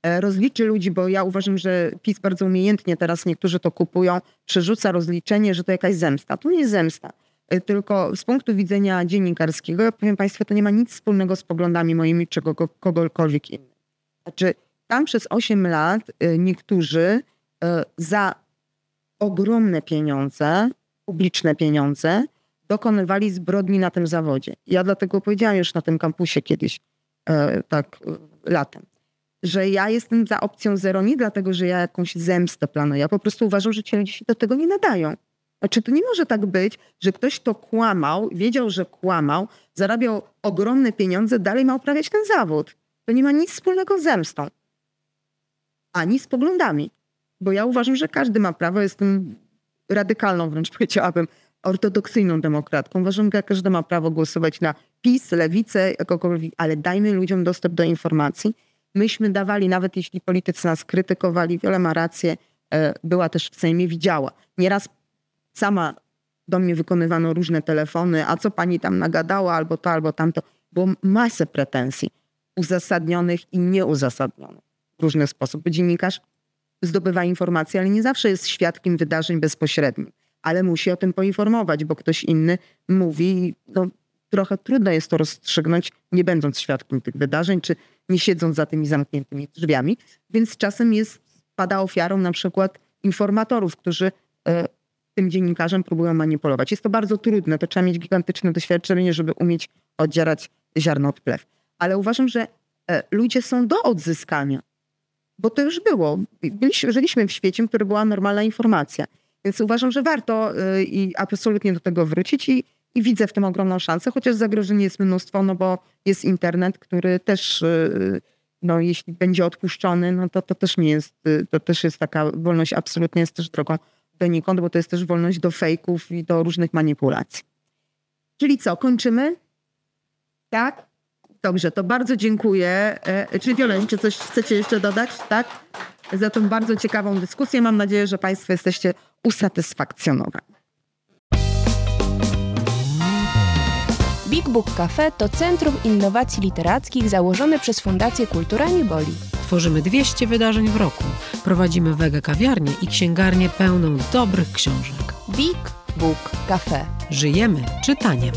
e, rozliczy ludzi, bo ja uważam, że PiS bardzo umiejętnie teraz niektórzy to kupują, przerzuca rozliczenie, że to jakaś zemsta. To nie jest zemsta. E, Tylko z punktu widzenia dziennikarskiego, ja powiem Państwu, to nie ma nic wspólnego z poglądami moimi czy kogo, kogokolwiek innym. Znaczy, tam przez 8 lat e, niektórzy za ogromne pieniądze, publiczne pieniądze, dokonywali zbrodni na tym zawodzie. Ja dlatego powiedziałam już na tym kampusie kiedyś, e, tak e, latem, że ja jestem za opcją zero nie dlatego, że ja jakąś zemstę planuję. Ja po prostu uważam, że ci ludzie się do tego nie nadają. Znaczy, to nie może tak być, że ktoś, kto kłamał, wiedział, że kłamał, zarabiał ogromne pieniądze, dalej ma uprawiać ten zawód. To nie ma nic wspólnego z zemstą. Ani z poglądami. Bo ja uważam, że każdy ma prawo, jestem radykalną wręcz powiedziałabym, ortodoksyjną demokratką. Uważam, że każdy ma prawo głosować na PiS, lewicę, jakokolwiek, ale dajmy ludziom dostęp do informacji. Myśmy dawali, nawet jeśli politycy nas krytykowali, wiele ma rację, e, była też w Sejmie, widziała. Nieraz sama do mnie wykonywano różne telefony, a co pani tam nagadała, albo to, albo tamto. Było masę pretensji uzasadnionych i nieuzasadnionych w różny sposób. Dziennikarz zdobywa informacje, ale nie zawsze jest świadkiem wydarzeń bezpośrednich. Ale musi o tym poinformować, bo ktoś inny mówi, no, trochę trudno jest to rozstrzygnąć, nie będąc świadkiem tych wydarzeń, czy nie siedząc za tymi zamkniętymi drzwiami. Więc czasem jest, pada ofiarą na przykład informatorów, którzy e, tym dziennikarzem próbują manipulować. Jest to bardzo trudne, to trzeba mieć gigantyczne doświadczenie, żeby umieć oddzierać ziarno od plew. Ale uważam, że e, ludzie są do odzyskania, bo to już było. Byliśmy, żyliśmy w świecie, w którym była normalna informacja. Więc uważam, że warto y, i absolutnie do tego wrócić i, i widzę w tym ogromną szansę, chociaż zagrożeń jest mnóstwo, no bo jest internet, który też, y, no jeśli będzie odpuszczony, no to, to też nie jest, y, to też jest taka wolność absolutnie jest też drogą donikąd, bo to jest też wolność do fejków i do różnych manipulacji. Czyli co, kończymy? Tak? Dobrze, to bardzo dziękuję. E, Czy Wiolen, czy coś chcecie jeszcze dodać? Tak? Za tą bardzo ciekawą dyskusję. Mam nadzieję, że Państwo jesteście usatysfakcjonowani. Big Book Cafe to Centrum Innowacji Literackich założone przez Fundację Kultura Nie Boli. Tworzymy 200 wydarzeń w roku. Prowadzimy wege kawiarnię i księgarnię pełną dobrych książek. Big Book Cafe. Żyjemy czytaniem.